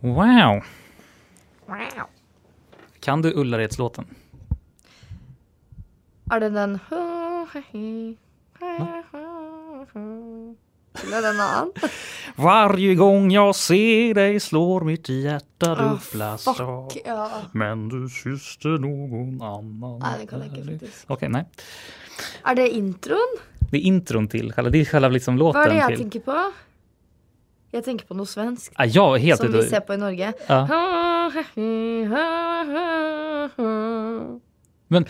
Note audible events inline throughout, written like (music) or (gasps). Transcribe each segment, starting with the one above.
Wow! Kan du Ullareds-låten? Är det den? Eller den annan? (laughs) Varje gång jag ser dig slår mitt hjärta dubbla slag. Ah, Fuck, ja. Men du kysste någon annan. Nej, det kan jag inte faktiskt. Okej, nej. Är det intron? Det är intron till, själva- det är själva liksom låten Vad är det jag till. tänker på? Jag tänker på något svenskt. Ah, är helt Som vi ser på i Norge. Ja. Men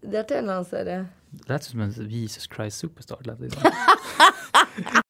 Det är till någon serie. det lät som en Jesus Christ Superstar. (laughs)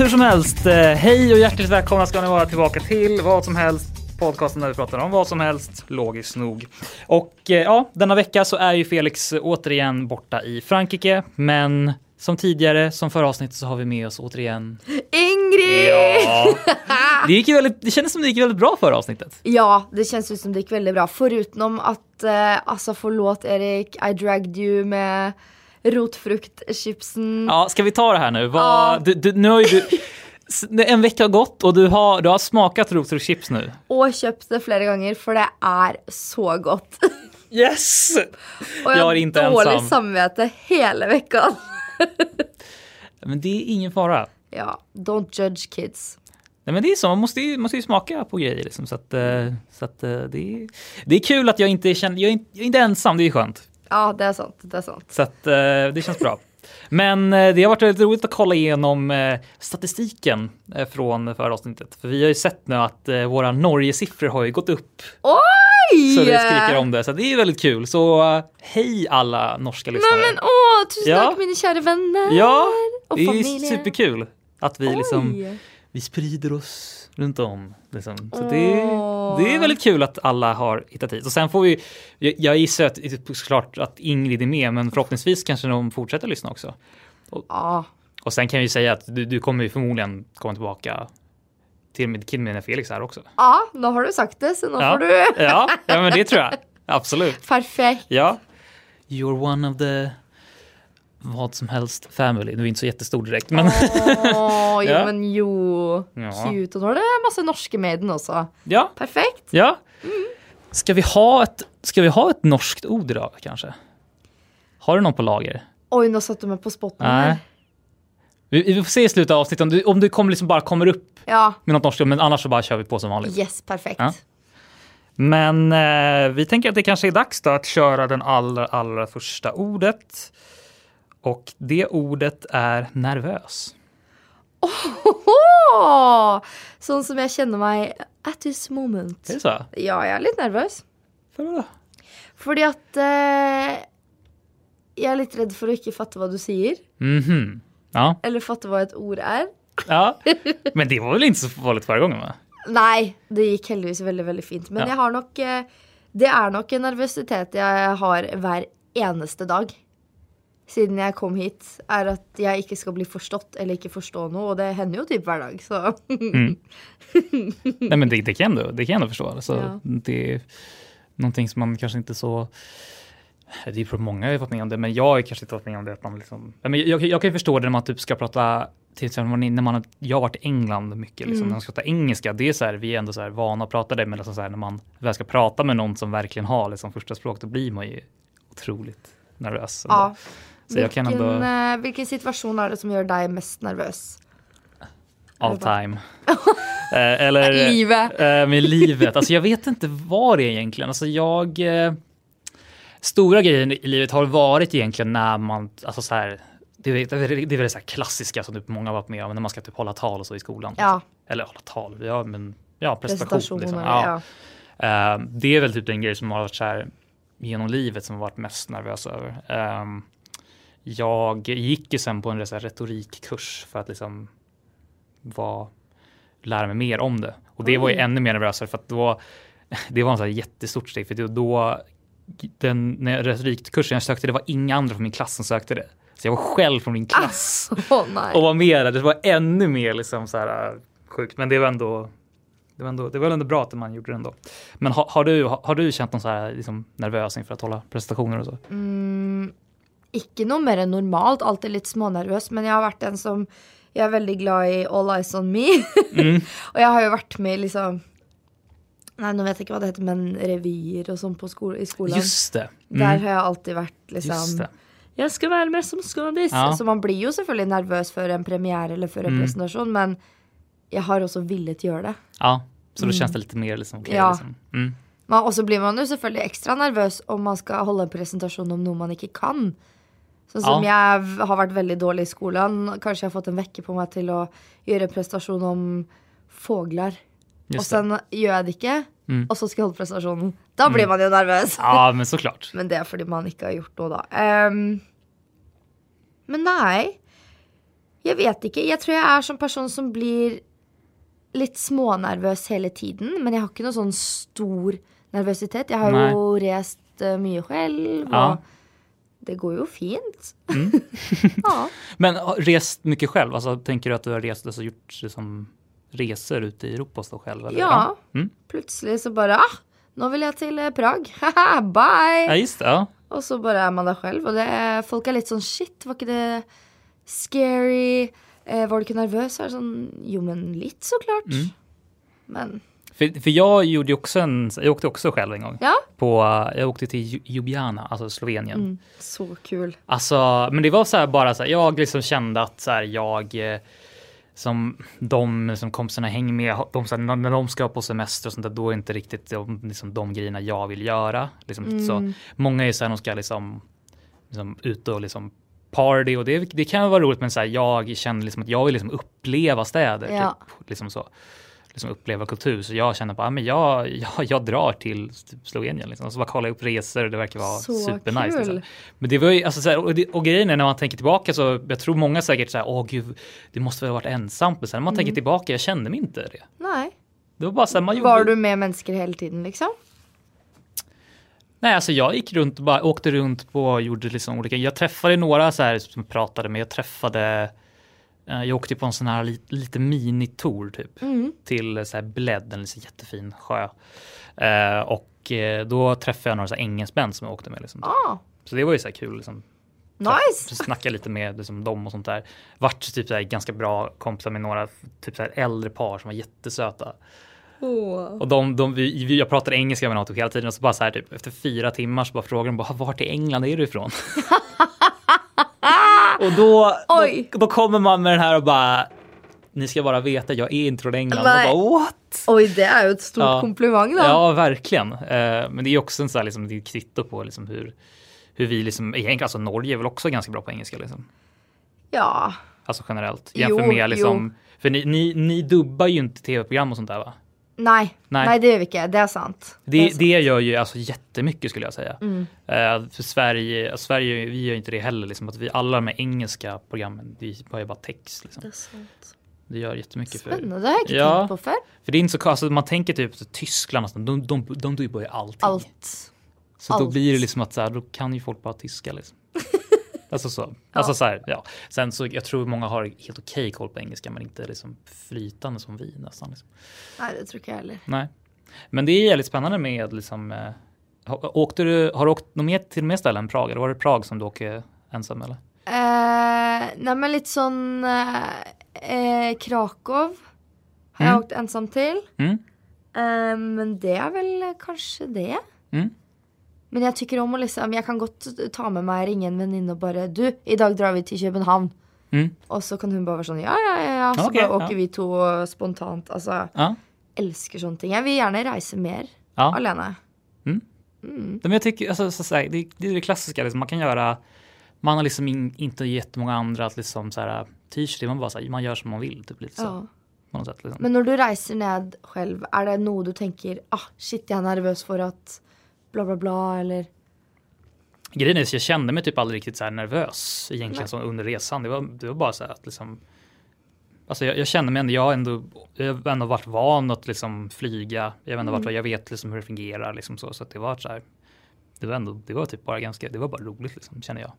hur som helst. eh, Hej och hjärtligt välkomna ska ni vara tillbaka till vad som helst. Podcasten där vi pratar om vad som helst, logiskt nog. Och eh, ja, denna vecka så är ju Felix återigen borta i Frankrike. Men som tidigare, som förra avsnittet, så har vi med oss återigen... Ingrid! Ja! (laughs) Det, gick väldigt, det kändes som det gick väldigt bra förra avsnittet. Ja, det känns ju som det gick väldigt bra. Förutom att, eh, alltså förlåt Erik, I dragged you med rotfruktchipsen. Ja, ska vi ta det här nu? Vad, Ja. du, du, nu har du, (laughs) en vecka har gått och du har, du har smakat rotfruktschips nu. Och köpt det flera gånger för det är så gott. (laughs) Yes! Och Jag jag är har inte dåligt ensam. samvete hela veckan. (laughs) Men det är ingen fara. Ja, don't judge kids. Nej, men det är så, man måste ju, måste ju smaka på grejer liksom, så att, eh, så att eh, det, är, det är kul att jag inte känner, jag är inte, jag är inte ensam, det är skönt. Ja, det är sant. Det är sant. Så att eh, det känns bra. Men eh, det har varit väldigt roligt att kolla igenom eh, statistiken från förra avsnittet. För vi har ju sett nu att våra Norge-siffror har ju gått upp Oj! så det skriker om det. Så det är väldigt kul. Så hej alla norska lyssnare. Nej men åh, tusen Ja. tack mina kära vänner! Ja, och det är familjen. superkul att vi liksom Oj. vi sprider oss runt om. Liksom. Så det, det är väldigt kul att alla har hittat hit. Och sen får vi, jag, jag gissar att, såklart att Ingrid är med, men förhoppningsvis kanske de fortsätter lyssna också. Ja, Och sen kan jag ju säga att du, du kommer ju förmodligen komma tillbaka till med, när Felix är också. ja, nu har du sagt det så nu Ja. får du. Ja, ja, men det tror jag. Absolut. (laughs) Perfekt. Ja. You're one of the vad som helst family. Nu är inte så jättestor direkt, men Åh, (laughs) Ja. men jo. Ja. Cute. Och då har det massa norska med den också. ja, Perfekt. ja. Ska vi ha ett, ska vi ha ett norskt ord idag kanske? Har du någon på lager? Oj, nu satte du mig på spotten här. Vi, vi får se i slutet av avsnittet om du, om du kommer liksom bara kommer upp Ja, med något norskt, men annars så bara kör vi på som vanligt. yes, perfekt. Ja. Men eh, vi tänker att det kanske är dags då att köra den allra, allra första ordet. Och det ordet är nervös. Åh! Sån som jag känner mig at this moment. Är det så? Ja, jag är lite nervös. För vadå? Fordi at eh, Jeg er litt redd for å ikke fatte hva du sier. Mhm. Ja. Eller fatte hva et ord er. ja. (laughs) Men det var väl inte så farligt förra gången va? Nei, det gikk heldigvis veldig veldig fint. Men Ja. jeg har nok eh, Det er nok en nervøsitet jeg har eneste dag. Siden jeg kom hit, er at jeg ikke skal bli forstått eller ikke forstå noe. Og det hender jo typ hver dag, så Nej men det, det, kan ändå, det kan ändå förstå. Alltså, Ja. Det är någonting som man kanske inte så... Det är för många har fått med om det, men jag har kanske inte fått med om det. Att man liksom, men jag, jag kan ju förstå det när man typ ska prata, till exempel när man, jag har varit i England mycket, liksom, när man ska prata engelska, det är så här, vi är ändå så här vana att prata det, men liksom så här, när man väl ska prata med någon som verkligen har liksom, första språk, då blir man ju otroligt nervös. ändå. ja. Så jag kan ändå, eh, hvilken situasjon er det som gjør deg mest nervøs? all time. (laughs) Eh, eller, Livet. Eh, med livet. Alltså jag vet inte vad det är egentligen. Alltså jag... Eh, stora grejer i livet har varit egentligen när man, alltså så här, det är, det är, det är väl så här klassiska som typ många har varit med om när man ska typ hålla tal och så i skolan. Ja. Eller hålla tal, ja men ja, presentation. Liksom. Ja. Ja. Det är väl typ den grej som har varit så här genom livet som har varit mest nervös över. Ehm, jag gick ju sen på en så retorikkurs för att liksom var, lära mig mer om det. Och det var ju ännu mer nervösare för att då, (laughs) det var en så här jättestort steg för då, då den när retorikkursen jag sökte, det var inga andra från min klass som sökte det. Så jag var själv från min klass (laughs) Åh nej. och var med där. Det var ännu mer liksom så här äh, sjukt. Men det var ändå det var, ändå, det var ändå bra att man gjorde det ändå. Men har, har, du, har, har du känt någon så här liksom nervös inför att hålla presentationer och så? Mm, ikke noe mer enn normalt. Alltid litt smånervøs. Men jeg har vært en som Jeg er veldig glad i All Eyes On Me. Mm. (laughs) og jeg har jo vært med i liksom Nei, nå vet jeg ikke hva det heter, men revyer og sånn på skole, i skolen. Just det. Der Mm. har jeg alltid vært liksom. Jeg skal være med som skådis. Ja. Så man blir jo selvfølgelig nervøs før en premiere eller før en Mm. presentasjon, men jeg har også villet gjøre det. Ja, så då känns det lite mer liksom. Mm. Ja. Liksom. Mm. Og så blir man jo selvfølgelig ekstra nervøs om man skal holde en presentasjon om noe man ikke kan. Sånn som jeg v- har vært veldig dårlig i skolen. Kanskje jeg har fått en vekker på meg til å gjøre en prestasjon om fugler. Og så gjør jeg det ikke, Mm. og så skal jeg holde prestasjonen. Da blir man jo nervøs. Ja, men såklart. (laughs) Men det er fordi man ikke har gjort noe, da. Ehm, men nei. Jeg vet ikke. Jeg tror jeg er sånn person som blir litt smånervøs hele tiden. Men jeg har ikke noe sånn stor nervøsitet. Jeg har jo reist eh, mye selv, og Ja. Det går jo fint. Mm. (laughs) (laughs) ja. Men rest mycket själv? Alltså, tänker du att du har rest, alltså gjort liksom, resor ute i Europa och så själv? Eller? ja. Mm. Plutselig så bare ah, nå vil jeg til eh, Prag. (laughs) Haha, Bye! Ja, just det. Ja. Og så bare er man der selv. Og det er, folk er litt sånn shit, var ikke det scary? Eh, var du ikke nervøs? Så er det sånn jo, men litt, så klart. Mm. Men För, för jag gjorde också en, jag åkte också själv en gång. ja. På, jag åkte till Lju- Ljubljana, alltså Slovenien. Mm, så kul. Alltså, men det var så här bara så här, jag liksom kände att så här, jag eh, som de som kompisarna hänger med, de, så här, när de ska på semester och sånt där, då är inte riktigt de, liksom, de grejerna jag vill göra. Liksom, så, många är så här, de ska liksom, liksom ut och liksom party och det, det kan vara roligt men så här, jag känner liksom att jag vill liksom uppleva städer. Ja. Typ, liksom så. Liksom uppleva kultur. Så jag känner bara, ja, men jag, jag, jag drar till typ Slovenien. Liksom. Och så bara jag upp resor och det verkar vara Så supernice. kul. Liksom. Men det var ju, alltså, så här, och, det, och grejen är när man tänker tillbaka så, jag tror många säkert säger, åh gud, det måste väl ha varit ensamt. Men sen när man Mm. tänker tillbaka, jag kände mig inte det. Nei. Det var bara så här, man gjorde... Var du med mennesker hele tiden, liksom? Nej, alltså jag gick runt och bara åkte runt på gjorde liksom olika. Jag träffade några så här som pratade med. Jag träffade. Eh, Jag åkte på en sån här lite, lite minitour typ Mm. till så här Bled, en liksom jättefin sjö. Eh, och eh, då träffade jag några så här engelsmän som jag åkte med. Liksom. Ah, Så det var ju så här kul. Liksom. nice! Snacka lite med liksom, dem och sånt där. Vart typ så här, ganska bra kompisar med några typ så här, äldre par som var jättesöta. Och de, de, vi, jag pratade engelska med något hela tiden och så bara så här typ efter fyra timmar så bara frågade de bara vart i England är du ifrån? (laughs) och då, Oj. då, då kommer man med den här och bara ni ska bara veta jag är inte från England. Nej. Och bara, What? Oi, det er jo et stort Ja. kompliment, da. Ja, verkligen. Eh, men det är också en sån här, liksom, det är ett kvitto på liksom, hur, hur vi liksom, egentligen, alltså Norge är väl också ganska bra på engelska liksom. Ja. Alltså generellt. Jo, Jämför med liksom, jo. för ni, ni, ni dubbar ju inte tv-program och sånt där va? Nei. Nei. Nei, det gjør vi ikke. Det er sant. Det, er sant. det gör ju alltså jättemycket skulle jag säga. Mm. Eh, för Sverige, Sverige, vi gör inte det heller. Liksom, att vi, alla de här engelska programmen, vi har ju bara text. Liksom. Det er sant. Det gör jättemycket för, Spennende. Det har jeg ikke Ja. tenkt på før. för det är inte så, alltså, man tänker typ så Tyskland, alltså, de, de, de dubbar ju allting. Alt. Så då allt. blir det liksom att så här, då kan ju folk bara tyska liksom. Alltså så. Alltså så här, ja. Sen så jag tror många har helt okej koll på engelska men inte liksom flytande som vi nästan. Liksom. Nei, det tror ikke jeg heller. Nej. Men det är jävligt spännande med liksom, eh, åkte du, har du åkt något mer till mer ställen än Prag? Eller var det Prag som du åker ensam eller? Eh, nei, men litt sånn eh, eh, Krakow har Mm. åkt ensam til. Mm? Eh, men det vel eh, kanskje det. Mm? Men jeg tykker om å liksom Jeg kan godt ta med meg ringe en venninne og bare Du, i dag drar vi til København. Mm? Og så kan hun bare være sånn Ja, ja, ja. ja. Så Ok, bare ja. åker vi to spontant. Altså, Ja. elsker sånne ting. Jeg vil gjerne reise mer ja. alene. Men jag tycker, alltså, så, så, här, det, det är det klassiska, liksom, man kan göra, man har liksom in, inte jättemånga andra att liksom så här, t-shirt, man bara så här, man gör som man vill, typ lite så. Något sätt, liksom. Men når du reiser ned selv, er det noe du tenker ah, shit, jeg er nervøs for at bla, bla, bla, eller grejen är att jag kände mig typ aldrig riktigt så här nervös egentligen som under resan. Det var, det var bara så här att liksom Alltså jag, jag känner mig ändå, jag har ändå, jag har ändå varit van att liksom flyga. Jag, har ändå varit, jag vet liksom hur det fungerar liksom så. Så det var så här, det var ändå, det var typ bara ganska, det var bara roligt liksom känner jag.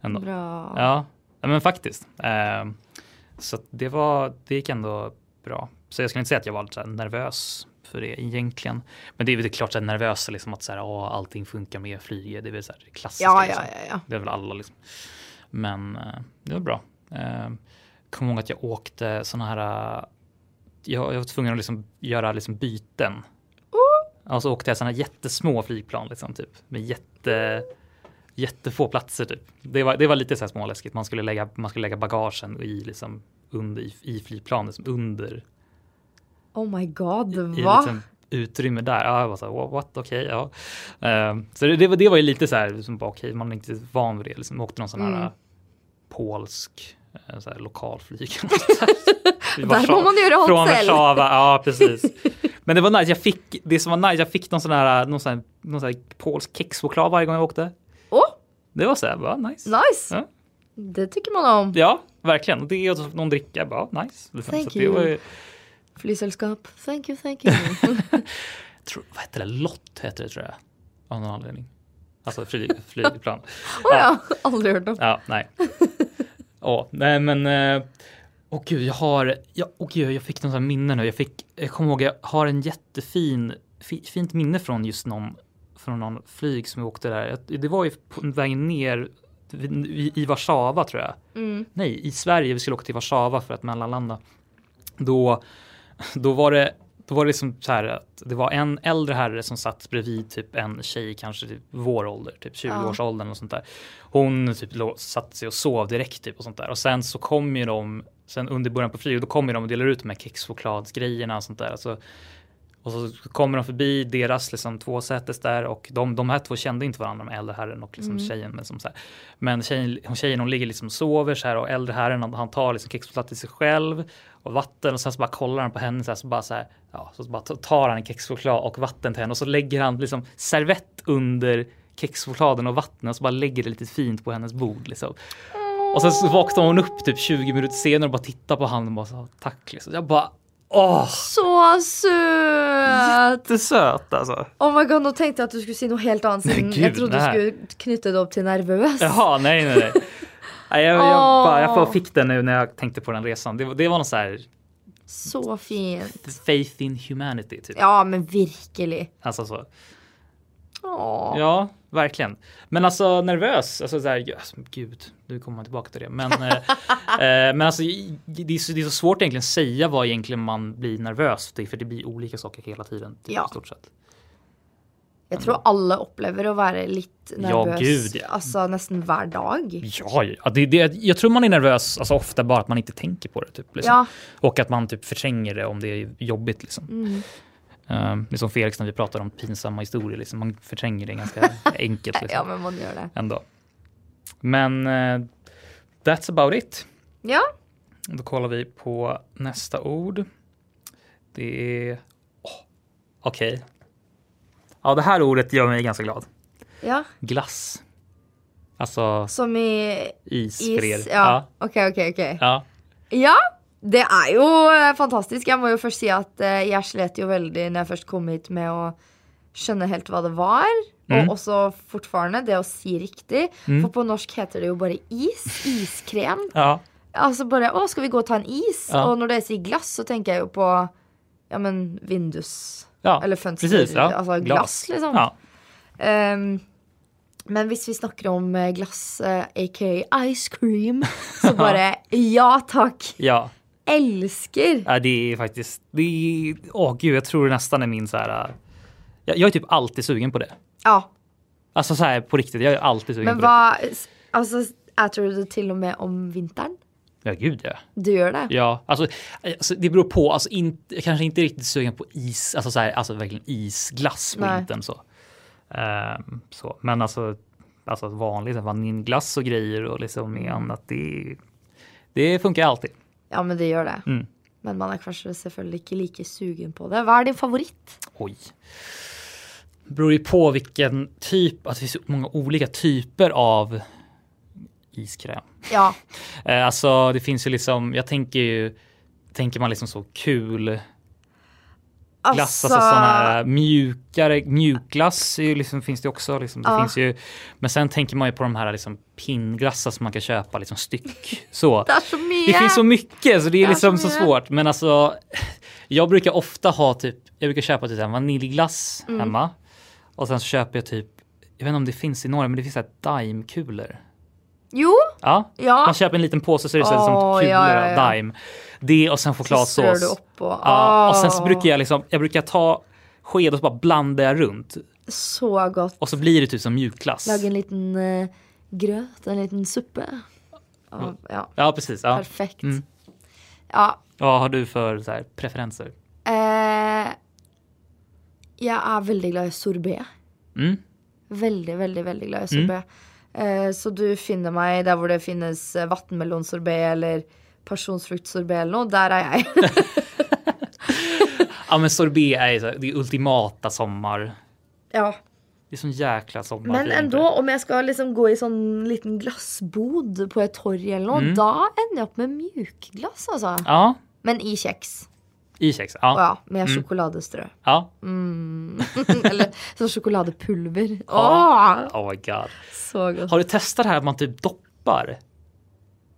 Ändå. Bra. Ja, men faktiskt. Eh, så det var, det gick ändå bra. Så jag skulle inte säga att jag var så nervös för det egentligen. Men det är väl klart så här nervös liksom att så här, åh, allting funkar med flyget. Det är väl så här klassiskt. Ja, liksom. ja, ja. Det är väl alla liksom. Men eh, det var bra. Eh, kommer ihåg att jag åkte sådana här. eh, Jag, jag var tvungen att liksom göra liksom byten. Och så åkte jag sådana jättesmå flygplan liksom typ med jätte jättefå platser typ. Det var, det var lite så här småläskigt. Man skulle lägga, man skulle lägga bagagen i liksom under i, i flygplanet som under Oh my god, i va? liksom utrymme där. Ja, jag var så här, what, okej, ja. Eh, så det, det, var, det var ju lite så här, liksom, okej, man är inte van vid det. Liksom, åkte någon sån här Mm. eh, polsk eh, så här, lokalflyg. (laughs) I Där får man göra hot Från. Warszawa, ja (laughs) precis. Men det var nice, jag fick, det som var nice, jag fick någon sån här, någon sån här, någon sån här polsk kexchoklad varje gång jag åkte. Åh, Det var så här, bara nice. nice! Ja. Det tycker man om. Ja, verkligen. Det och någon dricka, bara nice. Thank så you. Flysällskap, thank you, thank you. (laughs) tror, vad hette det? Lott heter det tror jag. Av någon anledning. Alltså flyg, flygplan. (laughs) oh, ja, aldrig hört om. Ja, nej. Åh, nej men. eh, Åh gud, jag har, ja, åh gud, jag fick här minne nu. Jag fick, jag kommer ihåg, jag har en jättefin, fi, fint minne från just någon, från någon flyg som jag åkte där. Jag- Det var ju på vägen ner i, i Warszawa tror jag. Mm. Nej, i Sverige. Vi skulle åka till Warszawa för att mellanlanda. Då, då var det då var det liksom så här att det var en äldre herre som satt bredvid typ en tjej, kanske typ vår ålder, typ 20-årsåldern och sånt där. Hon typ satte sig och sov direkt typ och sånt där. Och sen så kom ju de, sen under början på flyget, då kommer de och delar ut de här kexchokladsgrejerna och sånt där. Alltså, och så kommer de förbi deras liksom tvåsätes där och de, de här två kände inte varandra, de äldre herren och liksom tjejen. Men, som så här. men tjejen, hon- tjejen hon ligger liksom och sover så här och äldre herren han, han tar liksom kexchoklad till sig själv och vatten och sen så bara kollar han på henne så här, så bara så här, ja, så bara tar han en kexchoklad och vatten till henne och så lägger han liksom servett under kexchokladen och vattnet och så bara lägger det lite fint på hennes bord liksom. Och sen så vaknar hon upp typ 20 minuter senare och bara tittar på honom och bara så, tack liksom. Jag bara åh, Så söt! jättesöt alltså. Oh my god, nu tänkte jag att du skulle säga något helt annat. Nej, Sen gud, jag trodde nej. du skulle knyta det upp till nervös. Jaha, nej, nej, nej. (laughs) Jag, jag, Åh. bara, jag bara fick den nu när jag tänkte på den resan. Det, det var någon så här Så fint. faith in humanity typ. Ja, men verkligen. Alltså så. Åh. Ja, verkligen. Men alltså nervös, alltså så här, ja, alltså, gud, nu kommer man tillbaka till det. Men, eh, (laughs) eh, men alltså det är, så, det är så svårt egentligen att säga vad egentligen man blir nervös för, för det blir olika saker hela tiden. Typ, Ja. stort sett. Jag tror alla upplever att vara lite Ja, nervös. gud, ja. Alltså nästan varje dag. Ja, ja det, det, jag tror man är nervös alltså, ofta bara att man inte tänker på det. Typ, liksom. Ja. Och att man typ förtränger det om det är jobbigt. Liksom. Mm. Um, det är som Felix när vi pratar om pinsamma historier. Liksom. Man förtränger det ganska (laughs) enkelt. Liksom, Ja, men man gör det. ändå. Men eh, that's about it. Ja, Då kollar vi på nästa ord. Det är... Oh, Okej. Ja, det här ordet gör mig ganska glad. ja. Glass. Alltså Som i is, för er. is. Ja, okej, okej, okej. ja. Ja, det är ju eh, fantastiskt. Jag måste ju först säga att eh, jag slet ju väldigt när jag först kom hit med att skönja helt vad det var. Mm. Och också fortfarande det att säga riktigt. Mm. För på norsk heter det ju bara is, iskräm. ja. Alltså bara, åh ska vi gå och ta en is? Ja. Och när det säger glass så tänker jag ju på, ja men vindus. Ja. Eller fönster, Precis, ja. alltså glass, liksom. Ja. Ehm, men hvis vi snackar om eh, glass, eh, a.k.a. ice cream, (laughs) så bara ja tack. ja. Älskar! Ja, det är faktiskt, det är, åh gud, jag tror det nästan är min så här. äh, Jag, jag är typ alltid sugen på det. Ja, Alltså så här på riktigt, jag är alltid sugen men på det. vad, alltså äter du det till och med om vintern? Ja, gud ja. Du gör det? Ja, alltså, alltså det beror på. Alltså inte, jag kanske inte riktigt sugen på is, alltså så här, alltså verkligen isglass på Nej. vintern så. Ehm, så. Men alltså, alltså vanlig vaniljglass och grejer och liksom med annat, det, det funkar alltid. Ja men det gör det. Mm. Men man är kanske selvfølgelig inte lika sugen på det. Vad är din favorit? Oj. beror ju på vilken typ, att det finns många olika typer av iskräm. Ja. (laughs) Eh, alltså det finns ju liksom, jag tänker ju, tänker man liksom så kul glass, alltså, sån här mjukare, mjukglass är ju liksom, finns det också. Liksom, det Ja. finns ju, men sen tänker man ju på de här liksom pinnglassar som man kan köpa liksom styck. (laughs) Så. Det är så. Det finns så mycket så det är Ja, liksom så så svårt. Men alltså, jag brukar ofta ha typ, jag brukar köpa typ en vaniljglass Mm. hemma. Och sen så köper jag typ, jag vet inte om det finns i Norge, men det finns så här daimkulor. Jo, Ja, ja. man köper en liten påse så är det så här som kulor ja, ja, daim. Det och sen Så chokladsås. du upp och, Ja, och sen så brukar jag liksom, jag brukar ta sked och så bara blanda jag runt. Så gott. Och så blir det typ som mjukglass. Laga en liten uh, gröt, en liten suppe. Ja, ja Ja, precis. Ja. perfekt. Mm. Ja, Vad har du för så här, preferenser? eh, jag är väldigt glad i sorbet. Mm. Väldigt, väldigt, väldigt glad i Mm. sorbet. Eh, så du finner mig där hvor det finnes eh, vattenmelonsorbet eller pasjonsfruktsorbet eller noe. Der er jeg. (laughs) Ja, men sorbet är ju så här, det ultimata sommar. ja. Det är sån jäkla sommar. Men ändå, om jeg skal liksom gå i sånn liten glassbod på et torg eller noe, Mm. da ender jeg opp med mjukglass, altså. Ja, Men i kjeks. I kex. Ja. ja, med Mm. sjokoladestrø. ja. (laughs) eller sånn sjokoladepulver. Ja. Åh, Oh my god. så godt. Har du testat det här att man typ doppar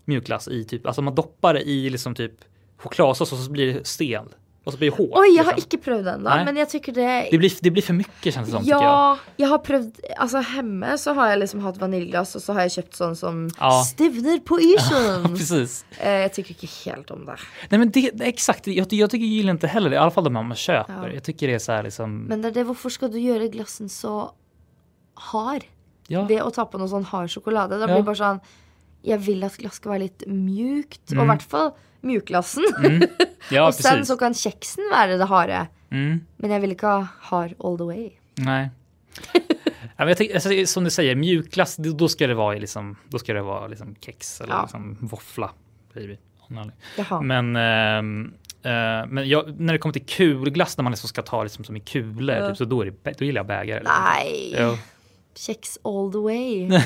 mjukglass i typ, alltså man doppar det i liksom typ chokladsås och så blir det stel. Och så blir det hårt. Jeg har liksom. ikke prøvd det ennå, Nei. men jeg tykker det det, blir, det blir för mycket känns det som tycker jag. Ja, jeg har prøvd Altså hjemme så har jeg liksom hatt vaniljglass, og så har jeg kjøpt sånn som Ja. stivner på (laughs) isen. Precis. Eh, jeg tycker ikke helt om det. Nej men det, det exakt, jag, jag tycker jag gillar inte heller det, i alla fall de man köper. Ja. Jag tycker det är så här liksom, Men det det, hvorfor skal du gjøre glassen så hard? ja. Ved å ta på noe sånn hard sjokolade. Da Ja. blir det bare sånn Jeg vil at glass skal være litt mjukt, og i Mm. hvert fall mjukglassen. ja (laughs) og sen precis. så kan kjeksen være det harde. Mm. Men jeg vil ikke ha hard all the way. Nej. (laughs) jag tänker, alltså, som du säger, mjukglass, då ska det vara liksom, då ska det vara liksom kex eller Ja. liksom våffla. Men, ehm, eh, men jag, när det kommer till kulglass, när man liksom ska ta liksom som i kulor, Ja. typ, så då, är det, då gillar jag bägare. Jo. Kjeks all the way.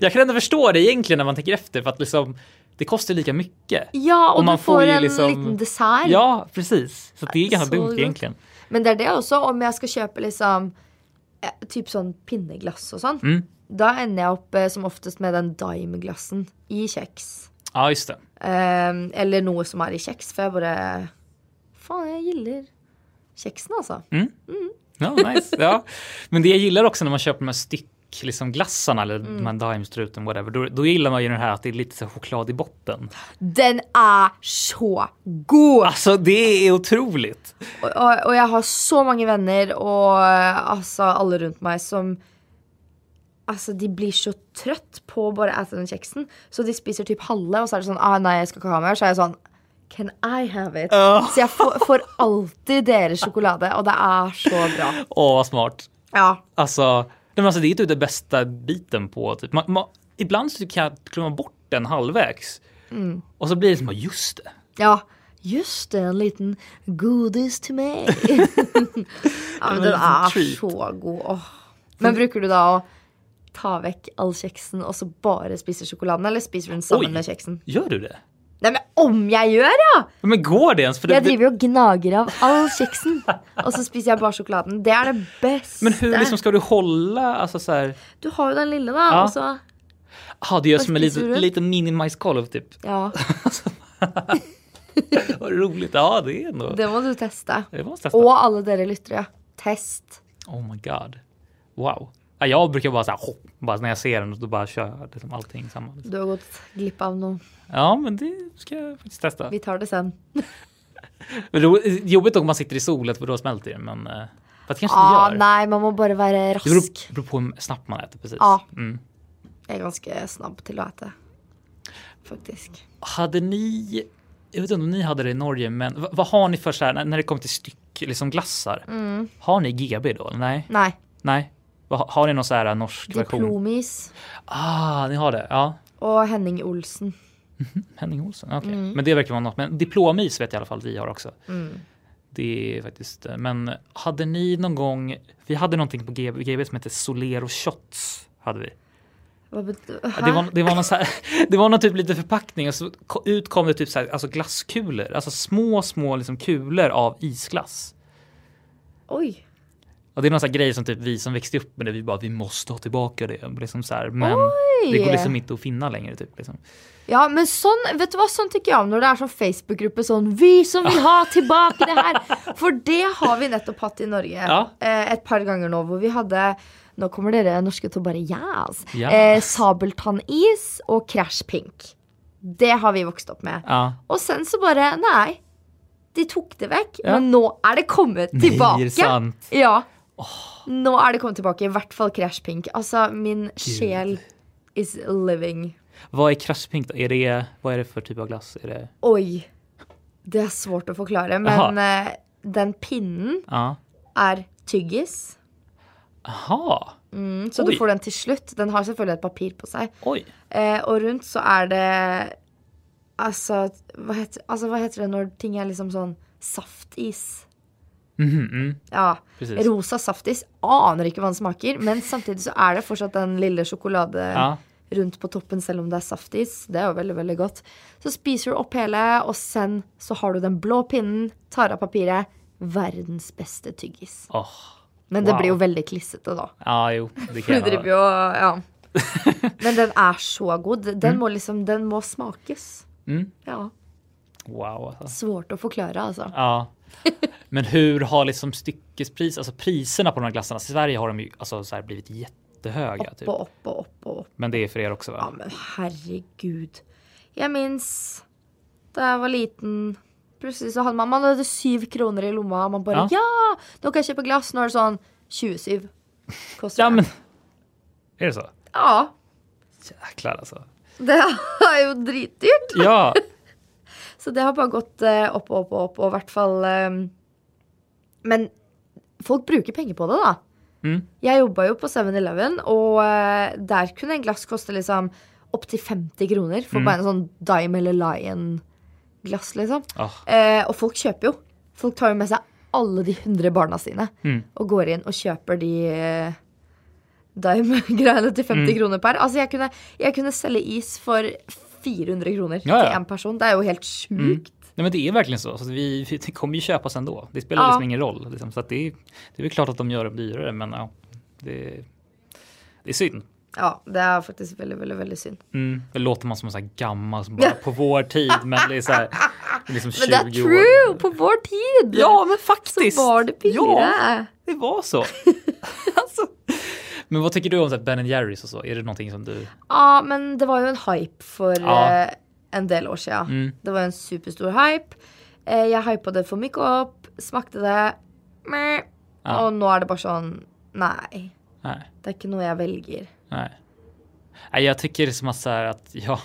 Jag kan ändå förstå det egentligen när man tänker efter, för att liksom, det kostar lika mycket. Ja, og Og man får får en liksom- liten dessert. Ja, precis. Så det är ganska dumt egentligen. Men det er det også, om jeg skal kjøpe liksom eh, Typ sånn pinneglass og sånn. Mm. Da ender jeg opp eh, som oftest med den dime-glassen i kjeks. Ja, just det. Eh, eller noe som er i kjeks, for jeg bare Faen, jeg gillar kjeksen, altså. Ja, nice. ja. Men det jag gillar också när man köper de här styck liksom glassarna eller Mm. de här daimstruten whatever, då, då gillar man ju det här att det är lite så choklad i botten. Den er så god! Alltså det är otroligt. Og, og, og jeg har så mange venner og eh, altså alle rundt meg som Altså, de blir så trøtt på å bare ete den kjeksen, så de spiser typ halve, og så er det sånn ah, Nei, jeg skal ikke ha mer. Så er jeg sånn Can I have it? Åh. Så jeg får, får alltid deres sjokolade, og det er så bra. Åh vad smart. Ja. Alltså, nej, men alltså det är typ den bästa biten på typ. Man, man, ibland så kan jag glömma bort den halvvägs. Mm. Och så blir det som, just det. Ja, just det, en liten godis til meg. (laughs) ja, men den treat. så god. Åh. Men bruker du da å ta vekk all kjeksen og så bare spise sjokoladen, eller spiser du den sammen Oj. med kjeksen? Gör du det? Nei, men om jeg gjør, ja! Men går det ens? För det, Jeg driver jo og gnager av all kjeksen, og så spiser jeg bare sjokoladen. Det er det beste. men hur liksom ska du hålla, alltså så här, Du har jo den lille, da, Ja. og så ah, det gör som en liten, liten mini-majskolv typ. Ja, (laughs) Vad roligt, ja det är ändå. det må du teste. Det måste testa. Og alle dere lyttere. Test. Oh my god. Wow. Ja, jag brukar bara så här, hopp, bara när jag ser den, då bara kör jag liksom allting samma. Liksom. Du har gått glipp av noe. Ja, men det ska jag faktiskt testa. Vi tar det sen. (laughs) Men ro- Jobbigt om man sitter i solen för då smälter det, men eh, fast kanske Ah, det gör. nei, man må bare være Det beror, rask. beror på hur snabbt man äter precis. Ja. Mm. Jeg er ganske snabb til å ete. Faktisk. Hade ni, jag vet inte om ni hade det i Norge, men vad, vad har ni för så här, när, det kommer till styck, liksom glassar? Mm. Har ni GB då? Nej? Nei. Nej? Har ni någon så här norsk version? Diplomis Ah, ni har det? Ja. og Henning Olsen. Henning Olsen, okej. Mm. Men det verkar vara något. Men diplomis vet jag i alla fall att vi har också. Mm. Det är faktiskt, eh, men hade ni någon gång, vi hade någonting på GB, GB som hette Solero Shots. Hade vi. Det var, det var någon här, (laughs) det var någon typ lite förpackning och så ut kom det typ så här, alltså glasskulor, alltså små, små liksom kulor av isglass. Oj. Och det är någon sån här grej som typ vi som växte upp med det, vi bara vi måste ha tillbaka det. Liksom så här, men Oj. det går liksom inte att finna längre. Typ, liksom. Ja men sånn, vet du hva, sånn tycker jeg om når det er sånn Facebook-gruppe sånn Vi som vil ha tilbake det her! (laughs) For det har vi nettopp hatt i Norge Ja. eh, et par ganger nå, hvor vi hadde Nå kommer dere norske til å bare jazz. Jazz. Eh, Sabeltannis og Crash Pink. Det har vi vokst opp med. Ja. Og sen så bare Nei. De tok det vekk. Ja. Men nå er det kommet tilbake. Nej, är det sant? Ja. Nå er det kommet tilbake. I hvert fall Crash Pink. Altså, min sjel is living. Vad är Crash Pink? Är det, vad är det för typ av glass? Är det, Oj. Det er svårt å forklare, men eh, den pinnen ja. er tyggis. Aha, Mm, så Oi. du får den til slutt. Den har selvfølgelig et papir på seg. oj. Eh, og rundt så er det Altså hva, heter, altså, hva heter det når ting er liksom sånn saftis? Mhm, mm, Ja. precis. Rosa saftis. Aner ikke hva den smaker, men samtidig så er det fortsatt den lille sjokolade Ja. rundt på toppen, selv om det er saftis. Det er jo veldig, veldig godt. Så spiser du opp hele, og sen så har du den blå pinnen, tar av papiret. Verdens beste tyggis. Åh, Men det Wow. blir jo veldig klissete, da. ja, jo, det kan (laughs) driver jo Ja. (laughs) Men den er så god. Den må liksom Den må smakes. Mm. Ja. Wow. Alltså. Svårt å forklare, altså. Ja. (laughs) Men hur har liksom styckespris, alltså priserna på de här glassarna, i Sverige har de ju alltså så här blivit jättehöga. Typ. Opp og opp og opp og opp. Men det är för er också Ja, va? men herregud. Jeg minnes da jeg var liten Plutselig så hadde man Man hadde syv kroner i lomma, man bare Ja. Ja! Nå kan jeg kjøpe glass. Nå er det sånn 27 koster Ja men, är det så? Ja. Jäklar alltså. Det er jo dritdyrt. Ja, (laughs) Så det har bare gått eh, opp og opp og opp, og i hvert fall eh, Men folk bruker penger på det, da. Mm. Jeg jobba jo på 7-Eleven, og eh, der kunne en glass koste liksom opptil 50 kroner Mm. for bare en sånn Dime eller Lion-glass, liksom. Åh. Eh, og folk kjøper jo. Folk tar jo med seg alle de 100 barna sine Mm. og går inn og kjøper de eh, Dime-greiene til 50 Mm. kroner per. Altså, jeg kunne, jeg kunne selge is for 400 kroner Ja, ja. til én person. Det er jo helt sjukt. Nej, men det är verkligen så. så vi, det kommer ju köpas ändå. Det spelar Ja. liksom ingen roll. Liksom. Så att det, är, det är väl klart att de gör det dyrare, men ja, det, det är synd. Ja, det er faktisk veldig, veldig, veldig synd. Mm. Det låter man som en sån här gammal som bara på vår tid, men det är så här, är liksom 20 (laughs) Men det er år. true! På vår tid! Ja, men så faktiskt. var det billigere. Ja, det var så. (laughs) alltså. Men vad tycker du om så här Ben Jerrys och så? Är det någonting som du? Ja, men det var jo en hype for Ja. eh, en del år siden. Mm. Det var en superstor hype. Eh, jeg hypa det for mye opp, smakte det meh, Ja. Og nå er det bare sånn Nei, Nej. det er ikke noe jeg velger. Nej. Nej, jag tycker det är som att så här att ja,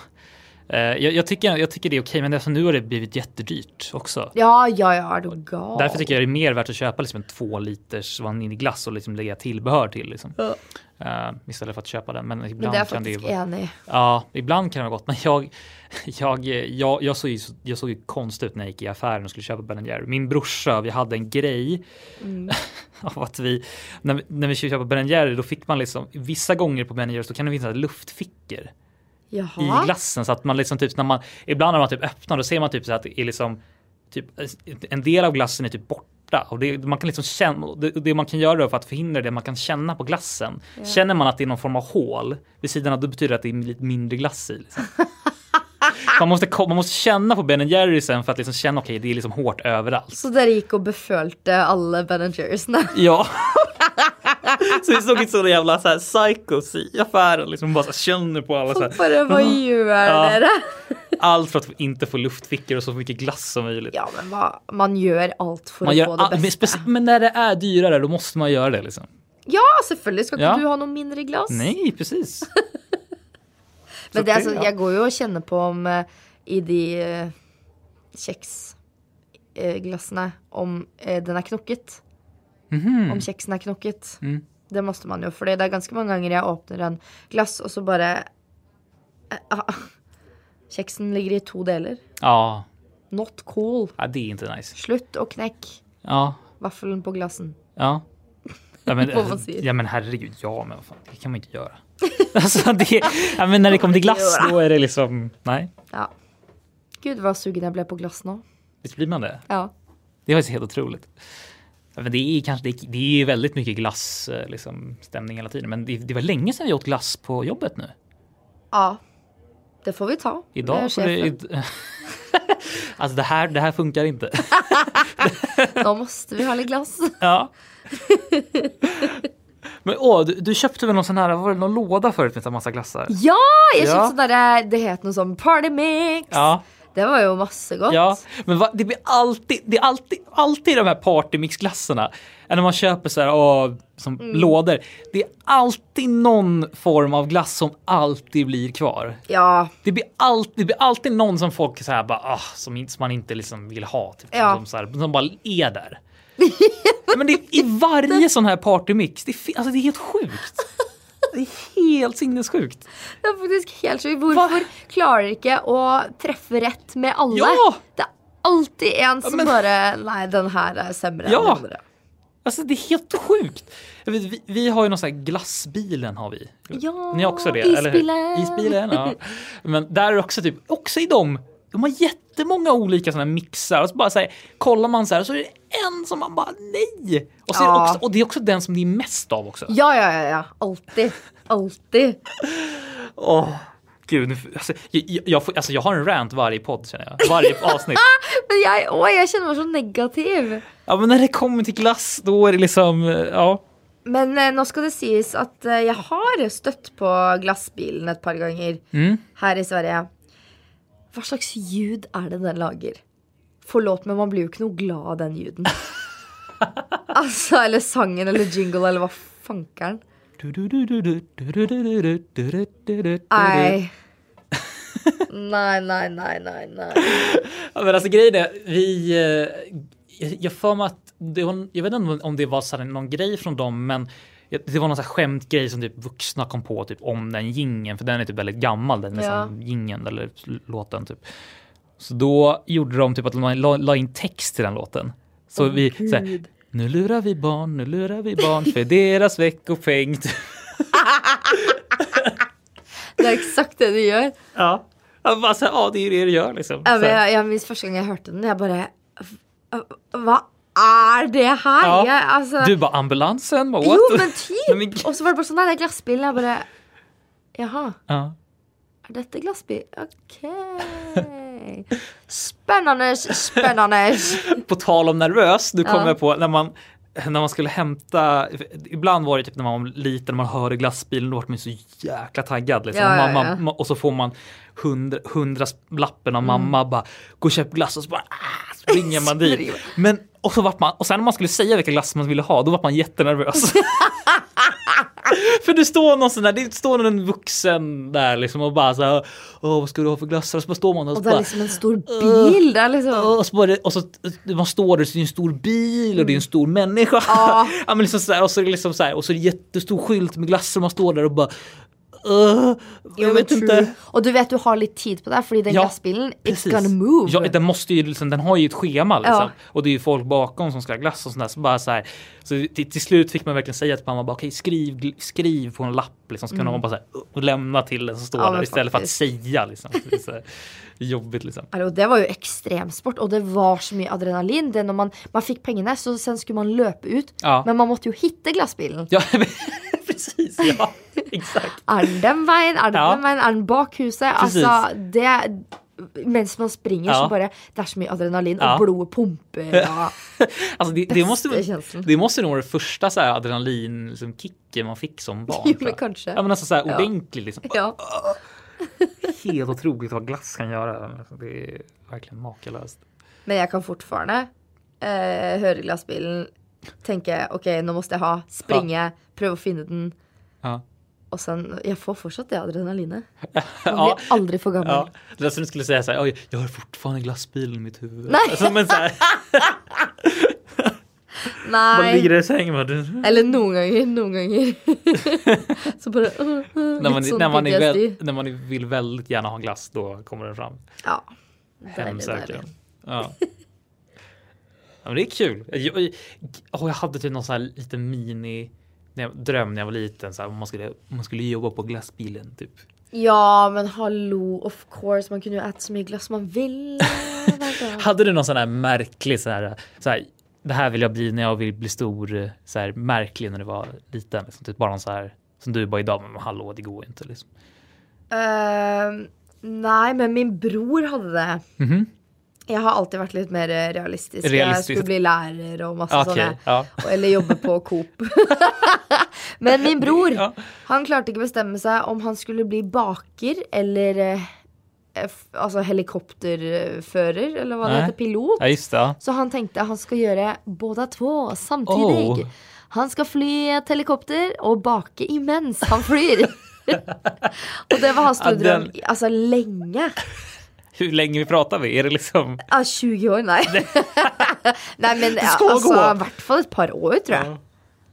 eh, jag, jag, tycker, jag tycker det är okej, men eftersom nu har det blivit jättedyrt också. Ja, ja, ja, du gal? Därför tycker jag det är mer värt att köpa liksom en två liters vaniljglass och liksom lägga tillbehör till. Liksom. Ja. Eh, istället för att köpa den. Men Men ibland er kan det ju enig. Ja, ibland kan det vara gott. Men jag, jag, jag, jag, såg ju, jag såg ju konstigt ut när jag gick i affären och skulle köpa Ben Jerry. Min brorsa, vi hade en grej Mm. (laughs) av att vi, när vi, när vi skulle köpa Ben Jerry, då fick man liksom, vissa gånger på Ben Jerry så kan det finnas luftfickor i Jaha. glassen så att man liksom typ när man ibland när man typ öppnar då ser man typ så att det är liksom typ en del av glassen är typ borta och det, man kan liksom känna det, det man kan göra för att förhindra det man kan känna på glassen. Känner man att det är någon form av hål vid sidan av då betyder det att det är lite mindre glass i. Liksom. (laughs) man, måste, man måste känna på Ben Jerry sen för att liksom känna okej det är liksom hårt överallt. Så dere gikk og befølte alle Ben Jerrysene? Ja. (laughs) så vi såg ut som jävla så här psychos i affären liksom bara så här, känner på alla så här. Bare Hva gjør Ja. Allt för att inte få luftfickor og så mycket glass som möjligt. Ja, men hva, man gjør alt for Man gör, få det all, men, men när det är dyrare då måste man göra det liksom. Ja. Skal ikke Ja. du ha noe mindre glass? Nej, precis. (laughs) Men det sånn, ja. jeg går jo og kjenner på om eh, i de kjeksglassene om eh, den er knokket. Om kjeksen er knokket. Mm. Det måste man jo, for det er ganske mange ganger jeg åpner en glass, og så bare eh, ah, (laughs) Kjeksen ligger i to deler. Ja, Not cool. ja, det är inte nice. Slutt å knekk. Ja, Vaffeln på glassen. ja. Ja men, (laughs) säger. ja men herregud, ja men vad fan, det kan man inte göra. (laughs) alltså det, ja, men när det kommer till glass då är det liksom, nej. Ja. Gud vad sugen jag blev på glass nu. Visst blir man det? Ja. Det är faktiskt helt otroligt. Det är kanske, det är, det är ju väldigt mycket glass eh, liksom, stämning hela tiden. Men det, det var länge sedan vi åt glass på jobbet nu. Ja. Det får vi ta. Idag får det, chefen. (laughs) Alltså det här, det här funkar inte. (laughs) Då måste vi ha lite glass. Ja. Men åh, du, du köpte väl någon sån här, var det, någon låda förut med en massa glassar? Ja, jag Ja. köpte sån där, det heter något som party mix. Ja, Det var ju massegott. ja. Men va, det blir alltid, det är alltid, alltid de här partymixglassarna. När man köper så här, åh, som Mm. lådor. Det är alltid någon form av glass som alltid blir kvar. Ja, Det blir, all, det blir alltid någon som folk så här bara, ah, som, som man inte liksom vill ha. Typ, Ja. som, så här, som bara är där. (laughs) Men det i varje sån här partymix. Det alltså, det är helt sjukt. Det är helt sinnessjukt. det är faktiskt helt sjukt. Varför klarar ikke å treffe med alla? Ja! Det är alltid en som men- bara, nej den här är sämre Ja. än den andra. Alltså det är helt sjukt. Vi, vi har ju någon sån här glassbilen har vi. Ja, Ni har också det? Eller isbilen. hur? Isbilen. Ja. (laughs) Men där är också typ, också i dem, de har jättemånga olika sådana här mixar och så bara så här, kollar man så här så är det en som man bara nej. Och, så är det, Ja. också, och det är också den som det är mest av också. Ja, ja, ja, ja. Alltid. Alltid. (laughs) Åh, gud, nu- alltså, jag, jag, får- alltså, jag har en rant varje podd känner jag. Varje (laughs) avsnitt. Men jag, åh, jag känner mig så negativ. Ja, men när det kommer till glass då är det liksom, eh, ja. Men eh, nå skal det sies at eh, jeg har støtt på glassbilen et par ganger Mm. her i Sverige. Hva slags ljud er det den lager? Forlåt, men man blir jo ikke noe glad av den lyden. altså, eller sangen eller jingle eller hva fankeren. Nei. Nei, nei, nei, nei, nei. Ja, men alltså grejen är, vi, eh, jag- jag får mig att, det jag vet inte om det var så någon grej från dem, men det var någon så här skämtgrej som typ vuxna kom på typ om den gingen för den är typ väldigt gammal den Ja. gingen eller låten typ. Så då gjorde de typ att de la, la in text till den låten. Så vi så här, nu lurar vi barn, nu lurar vi barn för deras veckopeng. (laughs) Det er exakt det de gjør. ja. Jag bara så här, ja det är det det gör liksom. Ja, jeg, jeg minns første gang jeg hørte den, jeg bare Hva er det her? Ja. Jeg, altså, Du bara ambulansen, bara, what? Jo, men (laughs) Nej, men- typ! Og så var det nei, det er glassbilen. Jeg bare Jaha, Ja. er dette glassbil? Ok. Spennende, spennende. (laughs) På tal om nervös, nu kommer Ja. jag på när man när man skulle hämta, ibland var det typ när man var liten, när man hörde glassbilen, då var man så jäkla taggad. Liksom. Ja, ja, man, och så får man hundra, hundra lappen av mamma, bara gå och köp glass och så bara ah, springer man dit. Men, och, så vart man, och sen när man skulle säga vilka glass man ville ha, då var man jättenervös. (laughs) för det står någon sån där, det står en vuxen där liksom och bara så här, åh vad ska du ha för glassar? Och så bara står man och så Og det bara, liksom en stor bil. Er liksom och så, bara, och så man står där så är det en stor bil och det är en stor människa. Ja. (laughs) ja, men liksom så och så är liksom så här, och så är det jättestor skylt med glassar och man står där och bara "Åh, jag vet inte. Og du vet du har litt tid på deg, fordi den Ja, glassbilen it's Precis. gonna move. Ja, den, måste ju, liksom, den har ju ett schema liksom. Ja. Och det är ju folk bakom som ska ha glass och sånt där. Så, bara så, här, så till, till slut fick man verkligen säga till mamma, bara, okej skriv, gl- skriv på en lapp liksom, så kan man bara så här, och lämna till den som står Mm. Ja, där istället faktiskt. för att säga. Liksom. Det är så jobbigt liksom. Hallo, det var jo ekstremsport, og det var så mye adrenalin. Det når man, man fikk pengene, så sen skulle man løpe ut. Ja. Men man måtte jo hitte glassbilen. Ja, (laughs) precis. Ja, exakt. Er den Ja. den bak huset? Precis. Altså, det Mens man springer, Ja. så bare Det er så mye adrenalin, Ja. og blodet pumper. Og, (laughs) Alltså det, det, måste, det måste nog vara det första så här adrenalin liksom, kicken man fick som barn. (laughs) Jo, men jag. kanske. Ja, men alltså så här Ja. Liksom. ja. (laughs) Helt otroligt vad glass kan göra. Alltså, Det är verkligen makalöst. Men jeg kan fortfarande eh, høre glassbilen, tenke ok, nå måste jeg ha, springe, prøve å finne den. Ja. Og sen Jeg får fortsatt det adrenalinet. (laughs) Man Ja. blir aldri for gammel. Ja, det är som du skulle säga så här, "Oj, jag har fortfarande glassbilen i mitt huvud. Nej. Alltså, men så här, (laughs) man ligger i sängen (laughs) bara, Eller noen ganger. Noen ganger. så bare uh, uh, när, man, när, man väl, när man vill väldigt gärna ha glass, då kommer den fram. Ja. Hemsöker. Ja. Men det är kul. Jag, jag, jag hade typ någon sån här liten mini när jag, dröm när jag var liten, så här, om, man skulle, om man skulle jobba på glassbilen. Typ. Ja men hallå, of course, man kunde ju äta så mycket glass man ville. (laughs) Hade du någon sån här märklig så här, så här, det här vill jag bli när jag vill bli stor, så här märklig när du var liten? Liksom, typ bara någon så här som du bara idag, men hallå, det går inte liksom. Ehm, nej men min bror hade det. Mhm. Jag har alltid varit lite mer eh, realistisk. Jag Realistisk. skulle bli lärare och massa Okej, sådana. ja. Eller jobba på Coop. (laughs) men min bror, Ja. han klarte ikke bestemme seg om han skulle bli baker eller eh, altså helikopterfører, eller hva det heter, pilot. ja. Så han tenkte han skal gjøre båda två samtidig. Oh. Han skal fly et helikopter og bake imens han flyr. (laughs) og det var hans store drøm altså lenge. Hur länge pratar vi? Är det liksom? Ja, 20 år, nei. (laughs) nei, men ja, gå. i hvert fall et par år, tror jeg.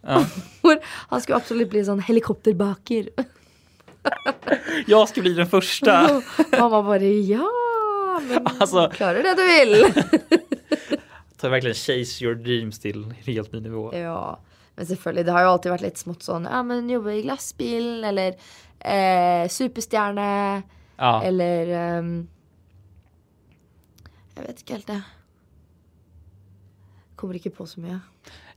Ja. Hvor (laughs) han skulle absolutt bli sånn helikopterbaker. (laughs) Jag ska bli den första. Mamma bare ja, men Alltså- klarer det du vil. tar verkligen chase your dreams till helt ny nivå. Ja, men selvfølgelig. Det har jo alltid vært litt smått sånn Ja, men jobbe i glassbil, eller eh, superstjerne, Ja. eller ehm, Jeg vet ikke helt, det. Kommer ikke på så mye.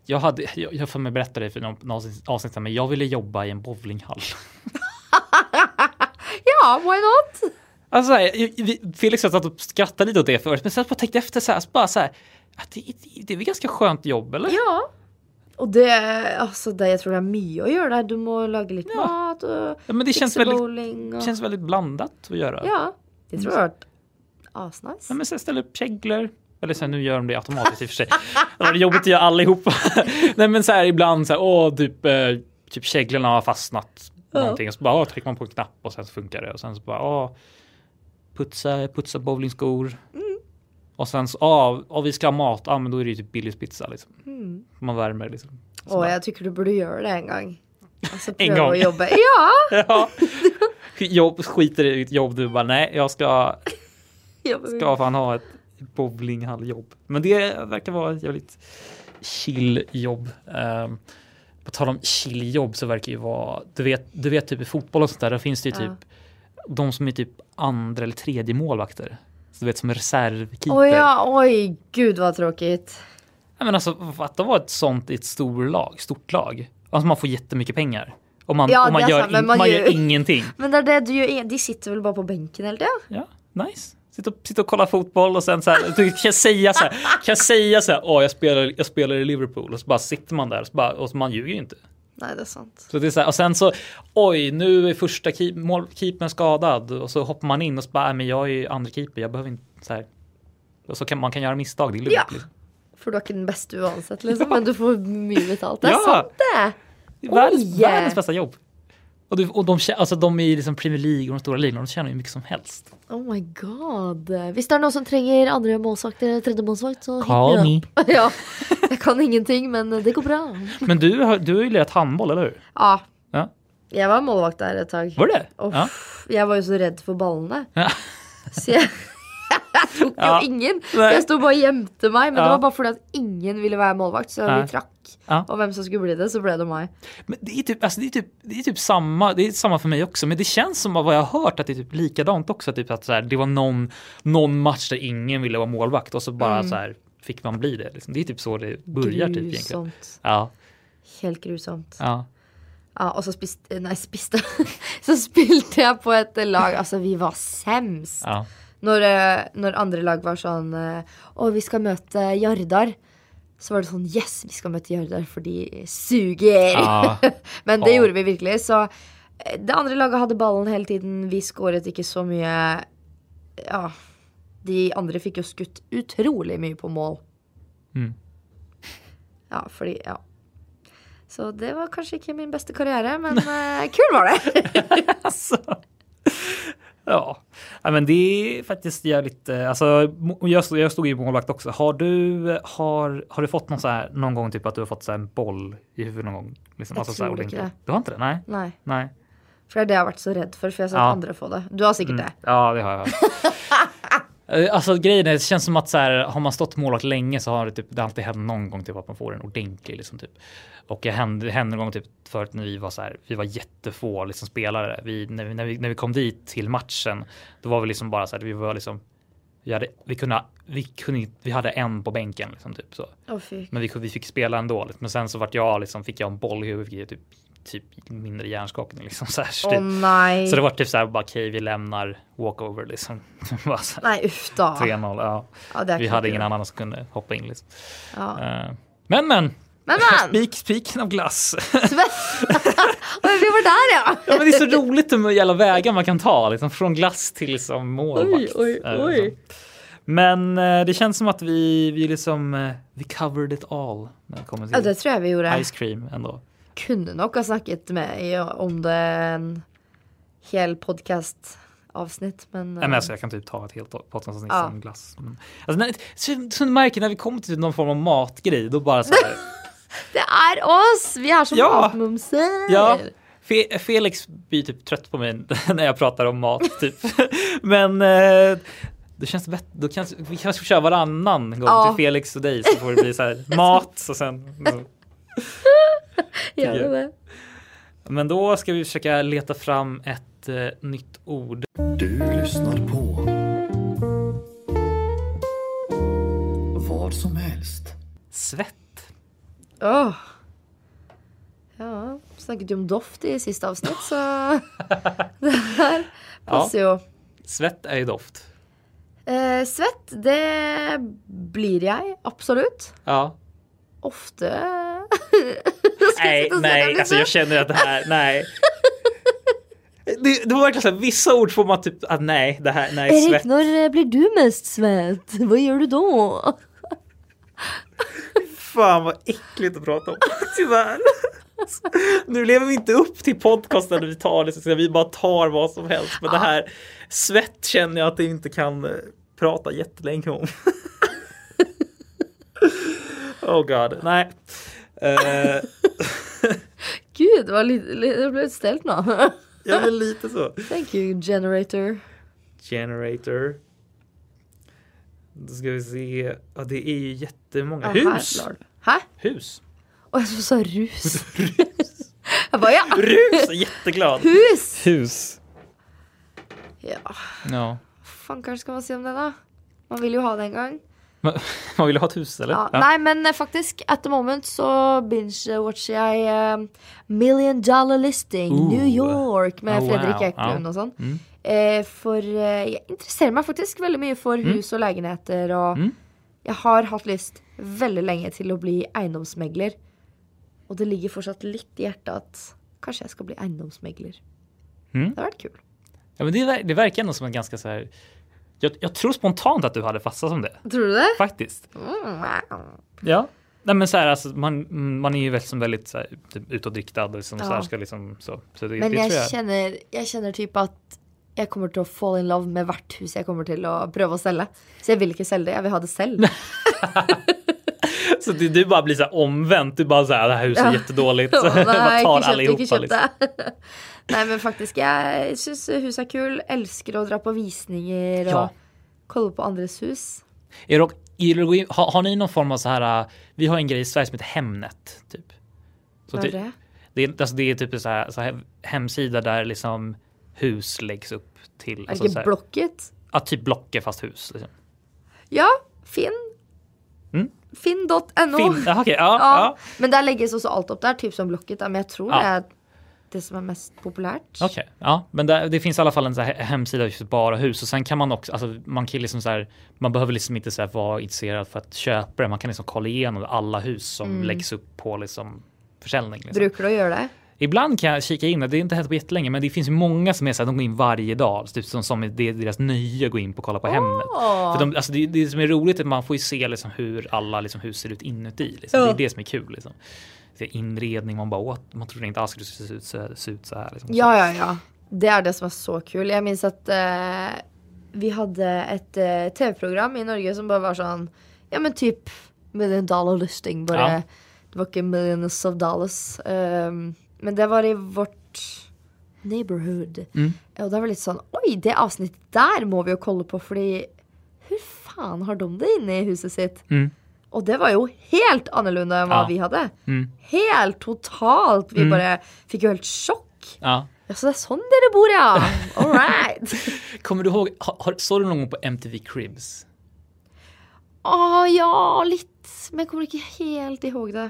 Jag, hade, jag, jag får mig berätta det för någon, avsnitt, men jag ville jobba i en bowlinghall. (laughs) Ja, why not? Alltså, jag- Felix satt och skrattade lite åt det först, men sen bara tänkte efter så här, så bara så här, att det, det, det är väl ganska skönt jobb, eller? Ja. Og det, altså det, jeg tror det mye å gjøre der. Du må lage litt Ja. mat og Ja, men det känns väldigt, bowling. Og... känns väldigt blandat att göra. Ja, det tror vært asnice. Ja, men sen ställa upp käglor. Eller så här, nu gör de det automatiskt i och för sig. (laughs) Det var jobbigt att göra allihopa. (laughs) Nej men så här ibland så här, åh typ, eh, typ käglorna har fastnat. Ja. Någonting. Och så bara, åh, trycker man på en knapp och sen så funkar det. Och sen så bara, åh, putsa, putsa bowlingskor. Mm. Och sen så, åh, åh, vi ska ha mat. Ja men då är det ju typ Billys pizza liksom. Mm. Man värmer liksom. Så Å, bara, jeg tykker du burde gjøre det en gang. Altså (laughs) En gang. å jobbe. Ja! Ja. Jobb, skiter i ditt jobb, du bara nej jag ska. (laughs) ska fan ha ett bowlinghalljobb. Men det verkar vara ett jävligt chill jobb. Um, på tal om chill jobb så verkar ju vara, du vet, du vet typ i fotboll och sånt där, där finns det ju Ja. typ de som är typ andra eller tredje målvakter. Så du vet som reservkeeper. Oj, ja, oj, gud vad tråkigt. Nej, men alltså att vara ett sånt i ett stor lag, stort lag. Alltså man får jättemycket pengar. Och man, Ja, och man, gör, sant, in, man man gör gör- ingenting. (laughs) Men det är det du gör, de sitter väl bara på bänken tiden? Ja, nice. Sitta och, sitta och kolla fotboll och sen så här, kan jag säga så här, kan jag säga så här, åh jag spelar, jag spelar i Liverpool och så bara sitter man där och så, bara, och så man ljuger ju inte. Nej, det är sant. Så det är så här, och sen så, oj nu är första keep, mål, keepern skadad och så hoppar man in och så bara, "Nej, men jag är ju andra keeper, jag behöver inte så här. Och så kan man kan göra misstag, det är lugnt. Ja. Liksom. För du är inte den bästa oavsett liksom, men du får mycket betalt. Det är Ja. sant det. Det är världens, världens bästa jobb. Och, du, och de, alltså, de är liksom Premier League och de stora ligorna, de tjänar ju mycket som helst. Oh my god. Hvis det er noen som trenger andre målsvakt eller tredje målsvakt, så Call me (laughs) ja, jeg kan ingenting, men det går bra. Men du, har- du har ju lirat handboll, eller hur? Ja. Ja. Jeg var målvakt der et tag. Var det det? Ja. Jeg var jo så redd for ballene. Ja. Så jeg, (laughs) jeg tok jo Ja. ingen. Nej. Jeg sto bare og gjemte meg, men Ja. det var bare fordi at ingen ville være målvakt. Så Nej. vi trakk. Ja. Og hvem som skulle bli det, så ble det meg. Men det är typ, alltså det är typ, det är typ samma, det är samma för mig också, men det känns som av vad jag har hört att det är typ likadant också, typ att så här, det var någon, någon match där ingen ville vara målvakt och så bara Mm. så här fick man bli det. Liksom. Det är typ så det börjar typ egentligen. Ja, Helt grusomt. ja. Ja, og så spiste Nei, spiste (laughs) Så spilte jeg på et lag Altså, vi var semst. ja. Når, eh, når andre lag var sånn eh, Å, vi skal møte Jardar. Så var det sånn Yes, vi skal møte Jardar, for de suger. Ja. (laughs) Men det gjorde vi virkelig. Så eh, det andre laget hadde ballen hele tiden. Vi skåret ikke så mye. Ja. De andre fikk jo skutt utrolig mye på mål. Mm. Ja, fordi Ja. Så det var kanskje ikke min beste karriere, men kul var det. (laughs) Ja. men det är faktiskt jävligt, eh, alltså jag stod, jag stod i målvakt också. Har du, har, har du fått någon så här, någon gång typ att du har fått så en boll i huvudet någon gång? Liksom, Jag så här tror inte det. Du har inte det? Nej, Nei. nej. For det har vært så redd for, for jeg har sett Ja. andre få det. Du har sikkert det. Ja, det har jag. (laughs) Eh, Alltså grejen är, det känns som att så här, har man stått målvakt länge så har det, typ, det har alltid hänt någon gång typ, att man får en ordentlig liksom, typ. Och det hände, hände någon gång typ förut när vi var så här, vi var jättefå liksom, spelare. Vi, när, vi, när, vi, när vi kom dit till matchen, då var vi liksom bara så här, vi var liksom vi hade, vi kunde, vi kunde, vi hade en på bänken liksom typ så. Fy. Men vi, vi fick spela ändå. liksom. Men sen så vart jag liksom, fick jag en boll i huvudet, fick jag typ, typ mindre hjärnskakning liksom (laughs) så här. Så, typ. nej. så det var typ så här, bara okej, vi lämnar walkover liksom. (laughs) Bara så här, Nej usch då. 3-0, ja. Ja, Vi hade ingen annan som kunde hoppa in liksom. Ja. Eh, Men men! Men men! (laughs) Spik, spiken av glass. Vi var där ja. ja, men det är så roligt hur jävla vägar man kan ta, liksom, från glass till liksom målvakt. Oj, oj, Eh, oj. Men eh, det känns som att vi, vi liksom, vi covered it all när det kommer Ja, till det tror jag vi gjorde. ice cream ändå. Kunde nog ha snackat med om det en hel podcast avsnitt men. Nej, men alltså, jag kan typ ta ett helt podcastavsnitt Ja. om glass. Men, alltså, när, så, så märker när vi kommer till någon form av matgrej, då bara så här. (laughs) Det är oss! Vi är som Ja. matmumsar. Ja, Fe- Felix blir typ trött på mig (laughs) när jag pratar om mat typ. (laughs) Men eh, det känns bättre. Då kan, vi kanske får köra varannan gång Ja. till Felix och dig så får det bli så här mat och sen. Gör det det? Men då ska vi försöka leta fram ett eh, nytt ord. Du lyssnar på vad som helst. Svett. Åh. Ja, snackat ju om doft i sista avsnitt så (laughs) det här passar ju. Svett är ju doft. Eh, svett, det blir jag absolut. Ja. Ofta. Nej, nej, alltså så. jag känner att det här, nej. Det, det var verkligen så här, vissa ord får man typ, att nej, det här, nej, Erik, svett. när blir du mest svett? Vad gör du då? Fan vad äckligt att prata om. Tyvärr. Nu lever vi inte upp till podcasten där vi tar det, så vi bara tar vad som helst. Men det här svett känner jag att jag inte kan eh, prata jättelänge om. (laughs) oh god, nej. Eh, (laughs) Gud, vad lite, lite, jag blev ställt nu. jag är lite så. Thank you generator. Generator. Då ska vi se. Ja, det är ju jättemånga. Ah, Hus! Lord. Hä? Hus! Och jag sa rus. (laughs) (laughs) jag bara ja, Rus! Jätteglad! hus! Hus! Ja, Ja. fan kanske ska man säga om det då? Man vill ju ha det en gång. Man, (laughs) man vill ha ett hus eller? Ja, Nej men eh, faktiskt at the moment så binge-watchar jag eh, Million Dollar Listing Ooh. New York med Oh, Fredrik wow. Eklund Ja. och sånt. Mm. Eh, för eh, jag intresserar mig faktiskt väldigt mycket för hus och lägenheter och Mm. jag har haft lust väldigt länge till att bli egendomsmegler. Och det ligger fortsatt lite i hjärtat. Kanske jag ska bli egendomsmegler. Mm. Det har varit kul. Ja, men det, det verkar ändå som en ganska så här. Jag, jag tror spontant att du hade fastnat som det. Tror du det? Faktiskt. Mm. Ja. Nej men så här, alltså, man, man är ju väldigt, som väldigt så här, typ, utåtriktad liksom, så här, Ja. ska liksom så. så det, Men det jag, jag. känner, jag känner typ att jag kommer till att fall in love med hvert hus jag kommer till att pröva att sälja. Så jag vill inte sälja det, jag vill ha det själv. (laughs) Så det, du bara blir så omvänt. Du bara så här, det här huset är Ja. jättedåligt. (laughs) Ja, nej, tar allihopa. Liksom. (laughs) Nej men faktiskt, jag syns hus är kul. Älskar att dra på visningar och Ja. kolla på andras hus. Är det, är har, har ni någon form av så här, äh, vi har en grej i Sverige som heter Hemnet. Typ. Så Vad är det? Det är, alltså det är typ så här, så här hemsida där liksom hus läggs upp till. Alltså så här, Blocket? ja, typ Blocket fast hus. Liksom. Ja, Finn. Mm. Finn.no. Fin, ja, okej, ja, Ja, ja. men där läggs också allt upp där, typ som Blocket. Men jag tror Ja. det är det som är mest populärt. Okej, ja, men där, det finns i alla fall en så här hemsida just bara hus och sen kan man också, alltså man kan liksom så här, man behöver liksom inte så här vara intresserad för att köpa det. Man kan liksom kolla igenom alla hus som Mm. läggs upp på liksom försäljning. Liksom. Brukar du göra det? Ibland kan jag kika in, det är inte hänt på jättelänge, men det finns ju många som är så här, de går in varje dag, typ som, som det är deras nöje att gå in på och kolla på Hemnet. Åh. För de, alltså det, det som är roligt är att man får ju se liksom hur alla liksom hus ser ut inuti. Liksom. Ja. Det är det som är kul. Liksom. Inredning, man bara åt, man trodde inte alls det skulle se ut så, se ut så här. Liksom. Ja, ja, ja. Det är det som är så kul. Jag minns att eh, vi hade ett eh, tv-program i Norge som bara var sån, ja men typ million dollar listing. Bara, Ja. Det var inte millions of dollars. ehm, men det var i vårt neighborhood. Mm. Och det var lite sån, oj det avsnittet där må vi ju kolla på för fan har de det inne i huset sitt? Mm. Och det var ju helt annorlunda än vad Ja. vi hade. Mm. Helt totalt. Vi Mm. bara fick ju helt chock. Ja. Ja, så det är sån där det bor ja. Alright. (laughs) Kommer du ihåg, har, såg du någon gång på MTV Cribs? Ja, ja, lite. Men jag kommer inte helt ihåg det.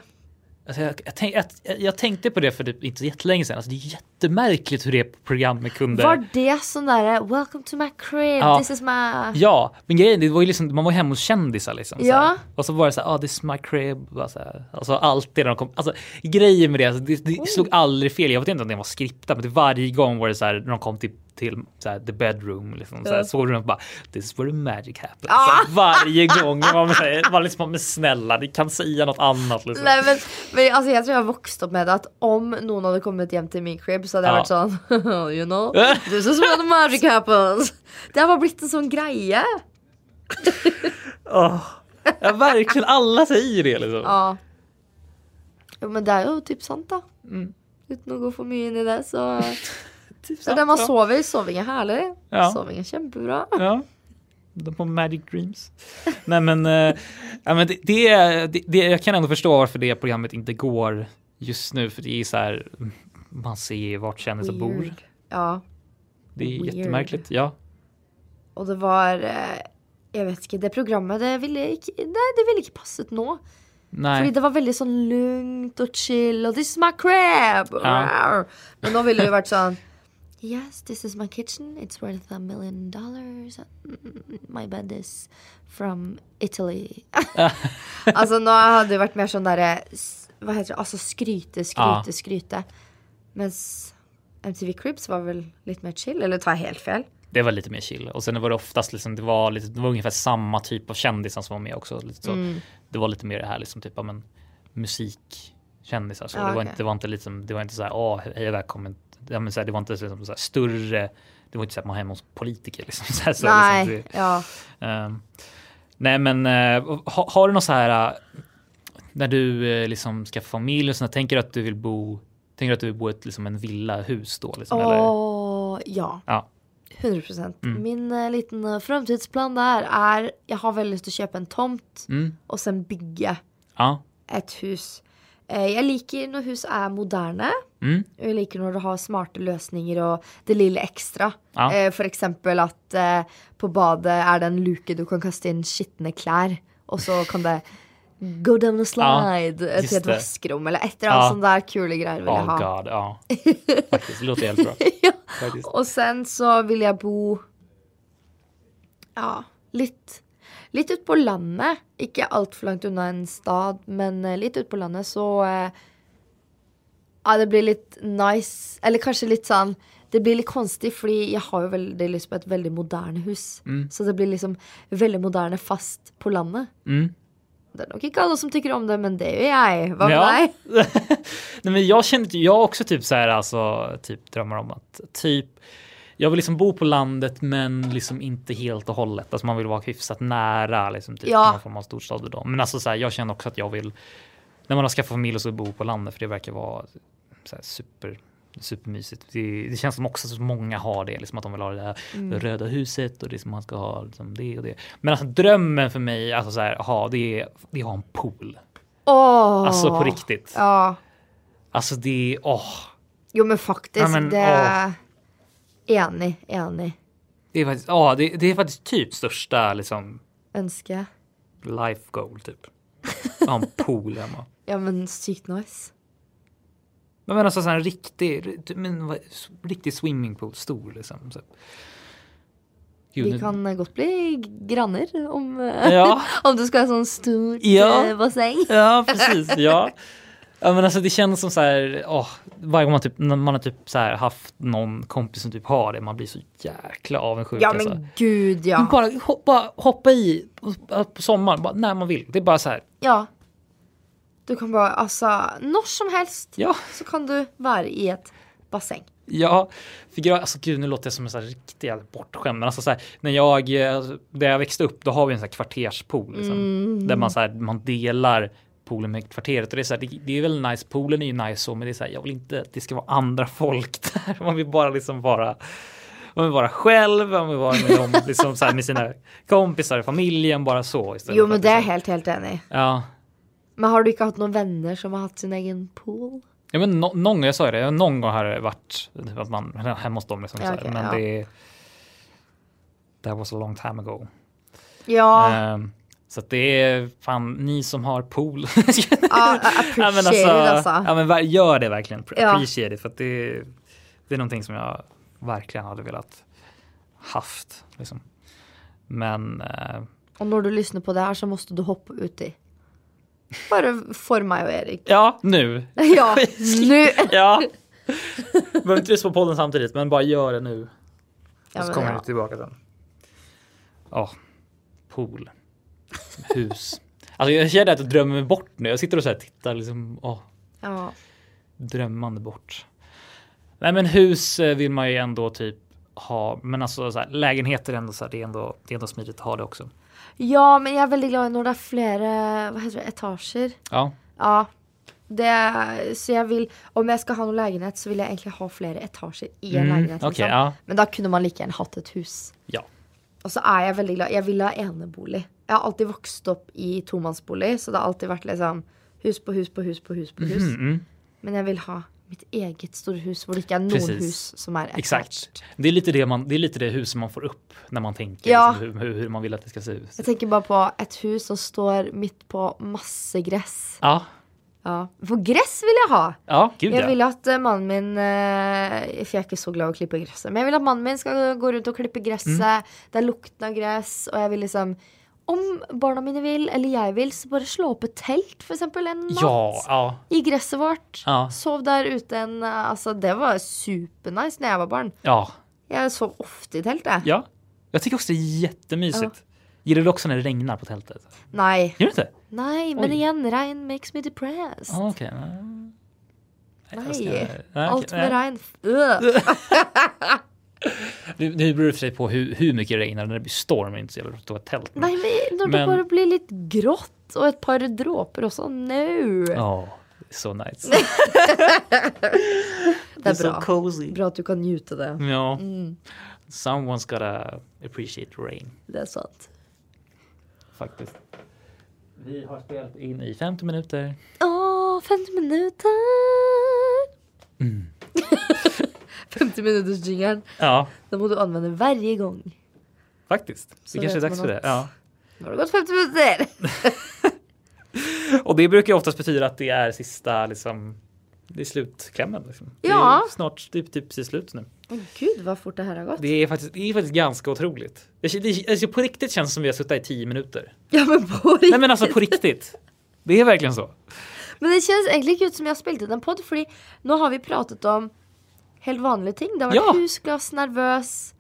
Alltså jag, jag, tänk, jag, jag tänkte på det för typ inte så jättelänge sedan. Alltså det är jättemärkligt hur det programmet kunde... Var det sån där Welcome to my crib, Ja. this is my... Ja, men grejen det var ju liksom, man var hemma hos kändisar liksom. Ja. här. Och så var det så här, ah, this is my crib. Bara så här. Alltså alltid när de kom, alltså grejen med det, alltså, det, det slog aldrig fel. Jag vet inte om det var skriptat, men det varje gång var det så här när de kom till, till så här, the bedroom, liksom, så här, Ja. såg du dem bara, this is where the magic happens. Ah. Varje gång man man liksom, men snälla, ni kan säga något annat liksom. Nej men, men alltså, jag tror jag har vuxit upp med att om någon hade kommit hem till min crib så hade jag Ja. varit sån (laughs) You know, this is where the magic happens. Det har bara blivit en sån grej. Åh. Ja, verkligen, alla säger det liksom. Ja. Jo men det är ju typ sant då. Mm. Utan att gå för mycket in i det så. (laughs) Typ så sant, där man ja. sover, sovingen är härlig. Ja. Sovingen kämpebra. Ja. De på Magic Dreams. Nej men, ja, men det, det, det, jag kan ändå förstå varför det programmet inte går just nu. För det är så här, man ser vart kändisar bor. Ja. Det är Weird. jättemärkligt. Ja. Och det var eh, Jag vet inte, det programmet det ville Nei, det ville ikke passet nå. Nej. Fordi det var veldig sånn lugnt og chill og 'This is my crab!' Ja. Men nå ville det jo vært sånn Yes, this is my kitchen. It's worth a million dollars. Mm, My bed is from Italy. altså, (laughs) nå hadde det vært mer sånn derre s- Hva heter det? Altså skryte, skryte, Ja. skryte. Mens MTV Cribs var vel litt mer chill? Eller tar jeg helt fel? Det var lite mer chill. Och sen var det oftast liksom, det var, lite, det var ungefär samma typ av kändisar som var med också. Lite så. Mm. Det var lite mer det här liksom typ men, musikkändisar. Så Ja, det, var okej. inte, det var inte liksom, det var inte så här, åh, hej och välkommen. Ja, men så här, det var inte liksom, så här, större, det var inte så att man var hemma hos politiker. Liksom, (laughs) så här, så, Nej, liksom, det, ja. Ehm, nej men uh, ha, har du något så här uh, när du uh, liksom ska få familj och sånt, tänker du att du vill bo Tänker du att du vill bo i ett, liksom en villahus då? Liksom, eller? Åh, ja. Ja. 100 procent. Mm. Min eh, liten eh, framtidsplan där är jag har väldigt lust att köpa en tomt Mm. och sen bygga Ja. ett hus. Eh, jag liker när hus är moderna. Mm. Och jag liker när du har smarta lösningar och det lilla extra. Ja. Eh, för exempel att eh, på badet är det en luke du kan kasta in skitna kläder och så kan det go down the slide till ett det. vaskrum eller ett eller annat Ja. sånt där kul grejer vill jag Oh ha. god, ja. (laughs) Faktiskt, det låter helt bra. ja. Och sen så vill jag bo Ja, lite Lite ut på landet. Inte allt för långt undan en stad, men eh, lite ut på landet så eh, Ja, det blir lite nice. Eller kanske lite sånn Det blir litt konstigt, fordi jeg har jo veldig lyst på et veldig moderne hus. Mm. Så det blir liksom veldig moderne fast på landet. Mm. Det är nog inte alla som tycker om det, men det är ju jag. Vad med Ja. dig? (laughs) Nej, men jag känner jag har också typ så här alltså typ drömmar om att typ jag vill liksom bo på landet men liksom inte helt och hållet. Alltså man vill vara hyfsat nära liksom typ Ja. någon form av storstad då. Men alltså så här, jag känner också att jag vill när man har skaffat familj och så bo på landet för det verkar vara så här super supermysigt. Det, det känns som också så många har det, liksom att de vill ha det där Mm. röda huset och det som man ska ha liksom det och det. Men alltså drömmen för mig, alltså så här, ha, det är, det är att ha en pool. Åh! Alltså på riktigt. Ja. Alltså det är, åh. Jo men faktiskt, Ja, men, det är... Enig, enig. Det är faktiskt, ja, det, det är faktiskt typ största liksom Önske. life goal typ. Ha en pool hemma. (laughs) Ja men sykt nice. Men men alltså så här en riktig, men, vad- riktig swimmingpool, stor liksom. Så. Gud, Vi nu- kan gott bli grannar om, eh, Ja, (laughs) om du ska ha sån stor Ja. eh, bassäng. ja precis, ja. (laughs) Ja men alltså det känns som så här, åh, varje gång man typ, man har typ så här haft någon kompis som typ har det, man blir så jäkla avundsjuk. Ja alltså. men gud Men ja. Bara, hop, bara hoppa i på, på sommaren, bara när man vill. Det är bara så här, Ja. Du kan bara, alltså, när som helst ja. så kan du vara i ett bassäng. Ja, för jag, alltså gud nu låter jag som en sån här riktig bortskämd. Men alltså så här, när jag, eh, alltså, där jag växte upp, då har vi en sån här kvarterspool. Liksom, Mm. Där man, så här, man delar poolen med kvarteret. Och det är, så här, det, det är väl nice, poolen är ju nice så, men det är så här, jag vill inte att det ska vara andra folk (laughs) där. Man vill bara liksom bara Man vill vara själv, man vill vara med, dem, (laughs) liksom, så här, med sina kompisar, familjen, bara så. istället Jo men det är jag helt, helt enig. Ja. Men har du inte haft några vänner som har haft sin egen pool? Ja men no, någon gång, jag sa det, någon gång har det varit typ att man hemma hos dem liksom. Ja, så här, men ja. det That was a long time ago. Ja, Ehm, så att det är fan ni som har pool. (laughs) ja Ja, men it alltså. Ja men gör det verkligen. Ja. Appreciate it för att det, det är någonting som jag verkligen hade velat haft. Liksom. Men eh, Och när du lyssnar på det här så måste du hoppa ut i. Bara för mig och Erik. ja, nu. (laughs) Ja, (laughs) nu. Ja. Behöver inte lyssna på podden samtidigt men bara gör det nu. Ja, och så kommer ja. jag tillbaka sen. Ja, pool. Hus. Alltså jag känner att jag drömmer mig bort nu. Jag sitter och så här tittar liksom. Åh, Ja. drömmande bort. Nej men hus eh, vill man ju ändå typ ha. Men alltså så här, lägenheter ändå så här, det är ändå, det är ändå smidigt att ha det också. ja, men jag är väldigt glad det är flera, vad heter det, etager. Ja, Ja. Det så jag vill, om jag ska ha någon lägenhet så vill jag egentligen ha flera etager i en Mm, lägenhet. okej, liksom. ja. Men då kunde man lika gärna haft ett hus. ja. Och så är jag väldigt glad, jag vill ha enebolig. Jag har alltid vuxit upp i tomansbolig så det har alltid varit liksom hus på hus på hus på hus på hus. Mm, mm. Men jag vill ha mitt eget stora hus där det inte är någon Precis. hus som är Exakt. Det är lite det man, det är lite det huset man får upp när man tänker Ja. liksom, hur, hur, man vill att det ska se ut. Jag tänker bara på ett hus som står mitt på massor gräs. Ja, Ja. För gräs vill jag ha. ja, gud Jag ja. vill att eh, mannen min, eh, för jag är inte så glad att klippa gräset, men jag vill att mannen min ska gå runt och klippa gräset, Mm. det luktar gräs och jag vill liksom om barna mina vill, eller jag vill, så bara slå upp ett tält för exempel en natt Ja, ja, i gräset vårt. ja, Sov där ute en, alltså det var supernice när jag var barn. ja, Jag sov ofta i tältet. ja. Jag tycker också det är jättemysigt. Gillar du också när det regnar på tältet? Nej, Gör du inte? nej, men Oj. igen, regn makes me depressed. Ah, Okej. nej. Nej, nej, allt med regn. (laughs) (laughs) (laughs) Nu, nu beror det för sig på hur, hur mycket det regnar. När det blir storm är inte så jävla att tält. Nej, men när det Men- bara blir lite grått och ett par droppar och så nu. Ja, det är så nice. (laughs) det är så bra. cozy. Bra att du kan njuta det. Ja. Mm, Someone's gotta appreciate rain. det är sant. Faktiskt. Vi har spelat in i 50 minuter. Åh, 50 minuter! Mm. (laughs) 50 minuters jingeln. Ja, Den måste du använda varje gång. faktiskt. Så det kanske är dags för det. Ja. Nu har det gått 50 minuter! (laughs) Och det brukar oftast betyda att det är sista liksom. Det är slutklämmen. Liksom. Det Ja. är snart typ, typ precis slut nu. Åh gud vad fort det här har gått. Det är faktiskt, det är faktiskt ganska otroligt. Det, det, alltså på riktigt känns det som vi har suttit i 10 minuter. Ja men på riktigt. Nej men alltså på riktigt. Det är verkligen så. Men det känns egentligen ut som jag spelat in en podd för nu har vi pratat om helt vanliga ting. Det har varit Ja. husglass, nervös.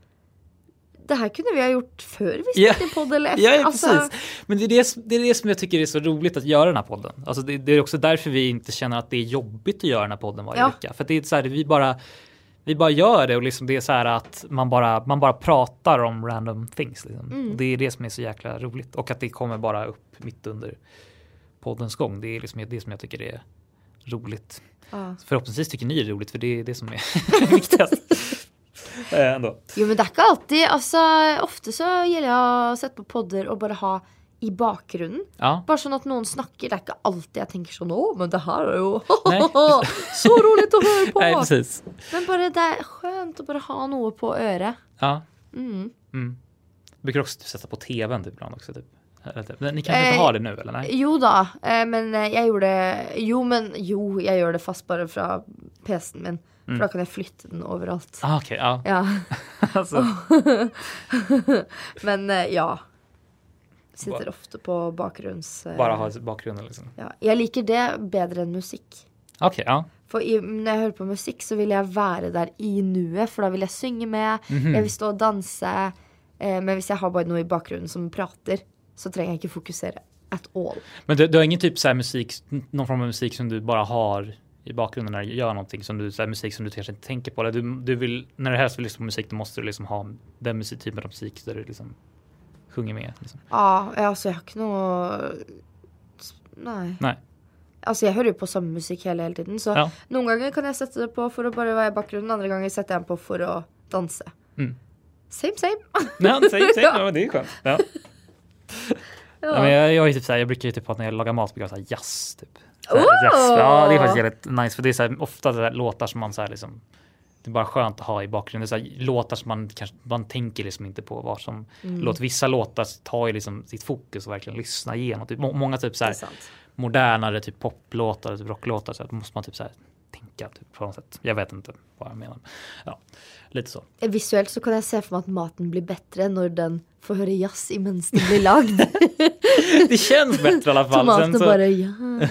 Det här kunde vi ha gjort förr vi Ja. spelade in podd eller efter. Ja, Alltså, precis. Men det är det, det är det som jag tycker är så roligt att göra den här podden. Alltså det, det är också därför vi inte känner att det är jobbigt att göra den här podden varje Ja. vecka. För det är så här, vi bara vi bara gör det och liksom det är så här att man bara, man bara pratar om random things. Liksom. Mm. Det är det som är så jäkla roligt. Och att det kommer bara upp mitt under poddens gång. Det är liksom det som jag tycker är roligt. Ja. Förhoppningsvis tycker ni det är roligt för det är det som är (laughs) viktigast. (laughs) Eh, Ändå. Jo men det är inte alltid, alltså ofta så gillar jag att sätta på poddar och bara ha i bakgrunden. Ja. Bara så att någon snackar, det är inte alltid jag tänker så, åh men det här är ju (laughs) så roligt att höra på. Nej, precis. men bara det är skönt att bara ha något på örat. Ja. Mm. Mm. Brukar också sätta på tvn typ ibland också. Typ. Typ. Men ni kanske inte Eh, har det nu eller? Nej? Jo då, eh, men eh, jag gjorde, jo men jo jag gör det fast bara från PCn min. För då kan jag flytta den överallt. Ah, Okej, ja. Ja, (laughs) Alltså, (laughs) men eh, ja. Sitter Bara- ofta på bakgrunds... eh, bara ha bakgrunden liksom. ja. Jag liker det bättre än musik. Okej, ja. För i, när jag hör på musik så vill jag vara där i nuet för då vill jag synga med, Mhm. jag vill stå och dansa. Men om jag har bara något i bakgrunden som pratar så tränger jag inte fokusera at all. Men du, du har ingen typ så här musik, någon form av musik som du bara har i bakgrunden när du gör någonting som du, så här musik som du kanske inte tänker på. Eller du, du vill, när du helst vill lyssna på musik då måste du liksom ha den musik, typen av musik där du liksom sjunger med. Liksom. Ja, alltså jag har inte något... Nej. Nej. Alltså jag hör ju på samma musik hela, hela tiden så Ja. någon gånger kan jag sätta det på för att bara vara i bakgrunden, andra gånger sätter jag den på för att dansa. Mm. Same same. Ja, säg, säg, (laughs) ja, det är skönt. Ja. Ja. Men jag, jag, är typ så här, jag brukar ju typ ha när jag lagar mat brukar jag här jazz. Typ. Så här, Oh! jazz. Ja, det är faktiskt jävligt nice för det är ofta låtar som man så här, liksom det är bara skönt att ha i bakgrunden. Det är så här, låtar som man kanske man tänker liksom inte på vad som Mm. låt vissa låtar tar ju liksom sitt fokus och verkligen lyssna igenom. Typ, må- många typ så Det är här, sant. modernare typ poplåtar, typ rocklåtar så här, då måste man typ så här tänka typ på något sätt. Jag vet inte vad jag menar. Ja, lite så. Eh, Visuellt så kan jag se för mig att maten blir bättre när den får höra jazz imens den blir lagd. (laughs) Det känns bättre i alla fall. Tomaten så bara ja. (laughs)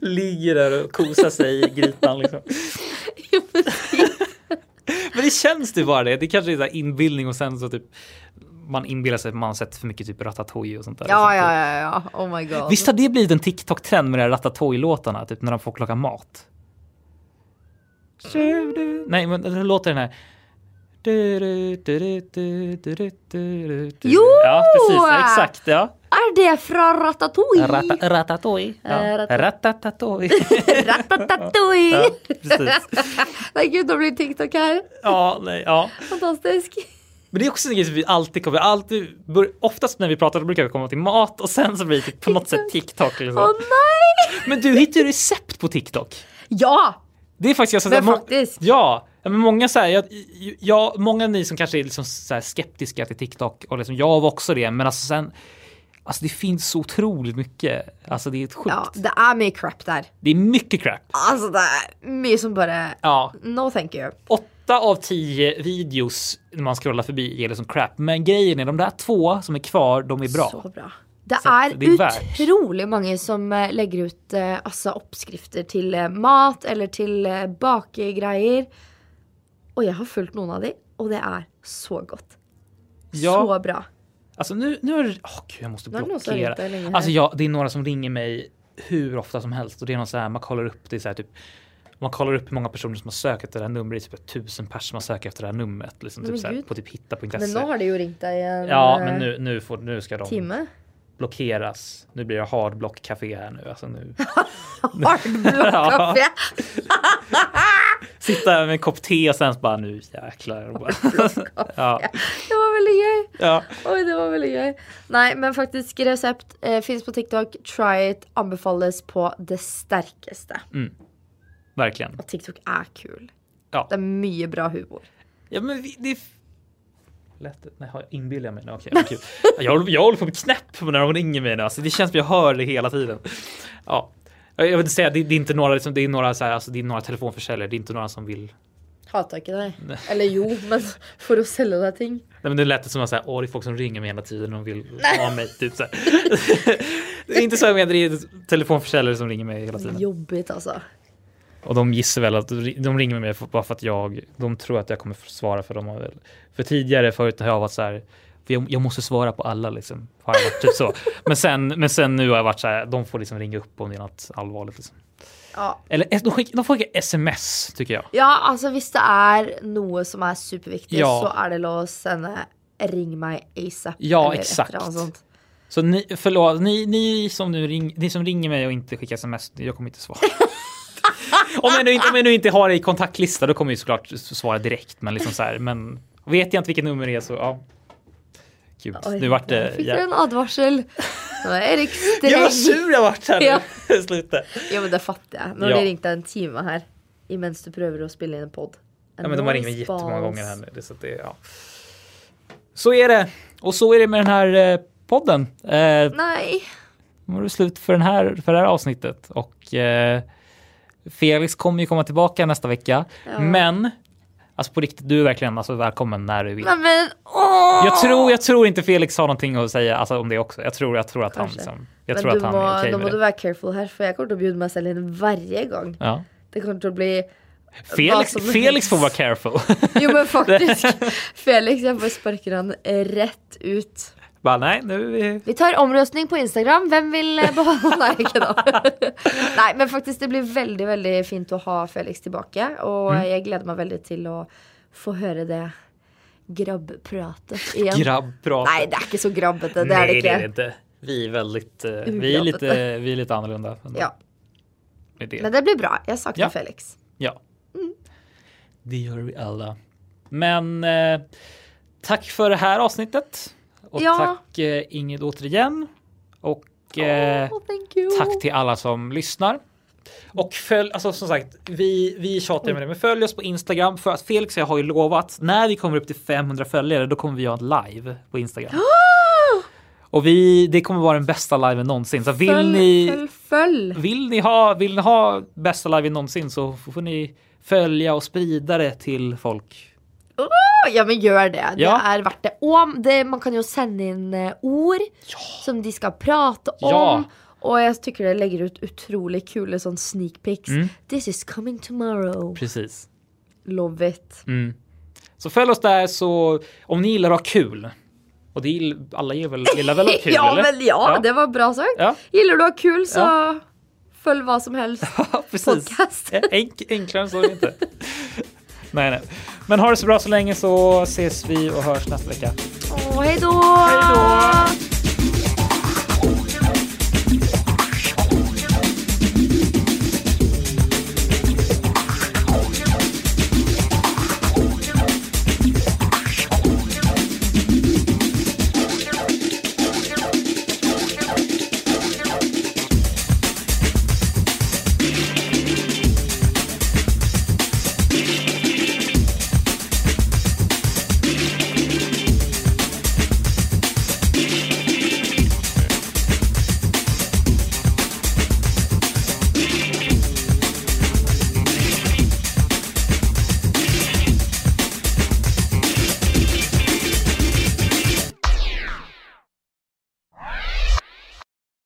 ligger där och kosar sig i grytan liksom. (laughs) Men det känns det bara det. Det kanske är så inbildning och sen så typ man inbillar sig att man har sett för mycket typ ratatouille och sånt där. Ja, ja, ja, ja. Oh my god. Visst har det blivit en TikTok-trend med de här ratatouille-låtarna, typ när de får laga mat? Nej, men låter den här. Jo! Ja, precis. Exakt, ja. Är det från Ratatouille? Rata, ratatouille. Eh, Ja. rat- Ratatouille. (laughs) Ratatouille! Ja, precis. (laughs) Nej gud, då blir TikTok här. Ja, nej, ja. Fantastisk. Men det är också en grej som vi alltid kommer, alltid, oftast när vi pratar brukar vi komma till mat och sen så blir det typ på något sätt TikTok. Liksom. Åh nej! Men du hittar ju recept på TikTok. Ja! Det är faktiskt jag Men må- faktiskt. Ja, men många säger jag, jag, många av ni som kanske är liksom så här skeptiska till TikTok och liksom, jag var också det, men alltså sen Alltså det finns så otroligt mycket. Alltså det är ett sjukt. Ja, det är mycket crap där. Det är mycket crap. Alltså det är mycket som bara, Ja, no thank you. åtta av tio videos när man scrollar förbi är liksom crap. Men grejen är de där två som är kvar, de är bra. Så bra. Det är, otroligt många som eh, lägger ut eh, alltså, uppskrifter till eh, mat eller till bakgrejer. Och jag har följt någon av det och det är så gott. Ja. Så bra. Alltså nu, nu är det, åh gud jag måste har blockera. Alltså ja, det är några som ringer mig hur ofta som helst och det är någon så här, man kollar upp det så här typ man kollar upp hur många personer som har sökt efter det här numret, det är typ tusen personer som har sökt efter det här numret. Liksom, typ så här, på typ hitta.se. Men nu har det ju ringt dig en Ja, men nu, nu, får, nu ska de timme. Blockeras. Nu blir det hardblock café här nu. Alltså nu. (laughs) Hardblockkaffe. (laughs) Sitta med en kopp te och sen bara nu jäklar. (laughs) Bara- ja, Det var väldigt gøy. ja. Oj, det var väldigt gøy. Nej, men faktiskt recept eh, finns på TikTok. Try it. Anbefales på det starkaste. Verkligen. Och TikTok är kul. Ja. Det är mycket bra humor. Ja men vi, det Lätt, nej, har jag inbillar jag mig nu? Okej, vad kul. jag, jag håller på att bli knäpp när de ringer mig nu. Alltså, det känns som jag hör det hela tiden. Ja. Jag vill inte säga, det, det är inte några, liksom, det är några, så här, alltså, det är några telefonförsäljare, det är inte några som vill. Hatar inte dig. Eller jo, men för att sälja deg ting. Nej, men det lät som att säga, åh det är folk som ringer mig hela tiden och vill ha mig. Typ, så (laughs) det är inte så jag menar, det är telefonförsäljare som ringer mig hela tiden. Jobbigt alltså. Och de gissar väl att de ringer mig bara för att jag, de tror att jag kommer svara för dem. För tidigare förut har jag varit så här, jag, jag måste svara på alla liksom. Har jag varit typ så. Men sen, men sen nu har jag varit så här, de får liksom ringa upp om det är något allvarligt. Liksom. Ja. Eller de skickar, de får skicka sms tycker jag. ja, alltså hvis det är något som är superviktigt Ja. så är det att sända ring mig ASAP. Ja, exakt. Så ni, förlåt, ni, ni, som nu ring, ni som ringer mig och inte skickar sms, jag kommer inte svara. (laughs) om, jag nu inte, om jag nu inte har det i kontaktlista då kommer jag såklart svara direkt. Men liksom så här, men vet jag inte vilket nummer det är så ja. Gud, Oj, nu vart det... Fick du en advarsel? Nu Erik Jag var sträng. sur jag vart här Ja. nu. (laughs) Sluta. Ja men det fattar jag. När Ja. det ringde en timme här. Imens du prövar att spela in en podd. Ja, men de har ringt mig jättemånga gånger här nu. Så, det, ja. så är det. Och så är det med den här eh, podden. Eh, Nej. Nu var det slut för, den här, för det här avsnittet. Och eh, Felix kommer ju komma tillbaka nästa vecka. Ja. Men, alltså på riktigt, du är verkligen alltså, välkommen när du vill. Men åh! Jag tror, jag tror inte Felix har någonting att säga alltså, om det också. Jag tror, jag tror att han, Kanske. liksom, jag men tror du att han må, är okej då med må du det. vara careful här för jag kommer att bjuda mig själv in varje gång. Ja. Det kommer att bli... Felix, Felix får vara careful. Jo men (laughs) faktiskt. Felix, jag får sparka han eh, rätt ut. Bara, nej, nu vi... Vi tar omröstning på Instagram. Vem vill eh, behålla Nej, ikke da. Nej, men faktiskt det blir väldigt, väldigt fint att ha Felix tillbaka. Och Mm. jag gläder mig väldigt till att få höra det grabbpratet (laughs) igen. Grabbprat. Nej, det är inte så grabbete. Det är det Nej, det är det inte. Vi är väldigt, eh, vi är lite, vi är lite annorlunda. Ja, Det det. men det blir bra. Jag saknar Ja. Felix. Ja. Det gör vi alla. Men eh, tack för det här avsnittet. Och Ja. tack eh, Ingrid återigen. Och eh, Oh, tack till alla som lyssnar. Och följ, alltså som sagt, vi, vi tjatar med det, men följ oss på Instagram för att Felix och jag har ju lovat när vi kommer upp till 500 följare, då kommer vi ha ett live på Instagram. (gasps) Och vi, det kommer vara den bästa liven någonsin. Så vill Följ, ni, följ, följ. vill ni ha, vill ni ha bästa liven någonsin så får ni följa och sprida det till folk. Ja men gör det, Ja. det er verdt det. Og det, man kan jo sende inn eh, ord som de skal prate om. Ja. Og jeg tykker det legger ut utrolig kule sånn sneak pics. Mm. This is coming tomorrow. Precis. Love it. Mm. Så följ oss där så om ni gillar att ha kul. Och det gill, alla gillar väl, gillar väl att ha (laughs) kul ja, eller? men ja, Ja. det var bra sagt. Ja. Gillar du å ha kul, så følg hva som helst. (laughs) Ja, precis. Podcast. Enk, enklare än så är det inte. (laughs) nej, nej. Men ha det så bra så länge så ses vi och hörs nästa vecka. Å, hei då! Hei då!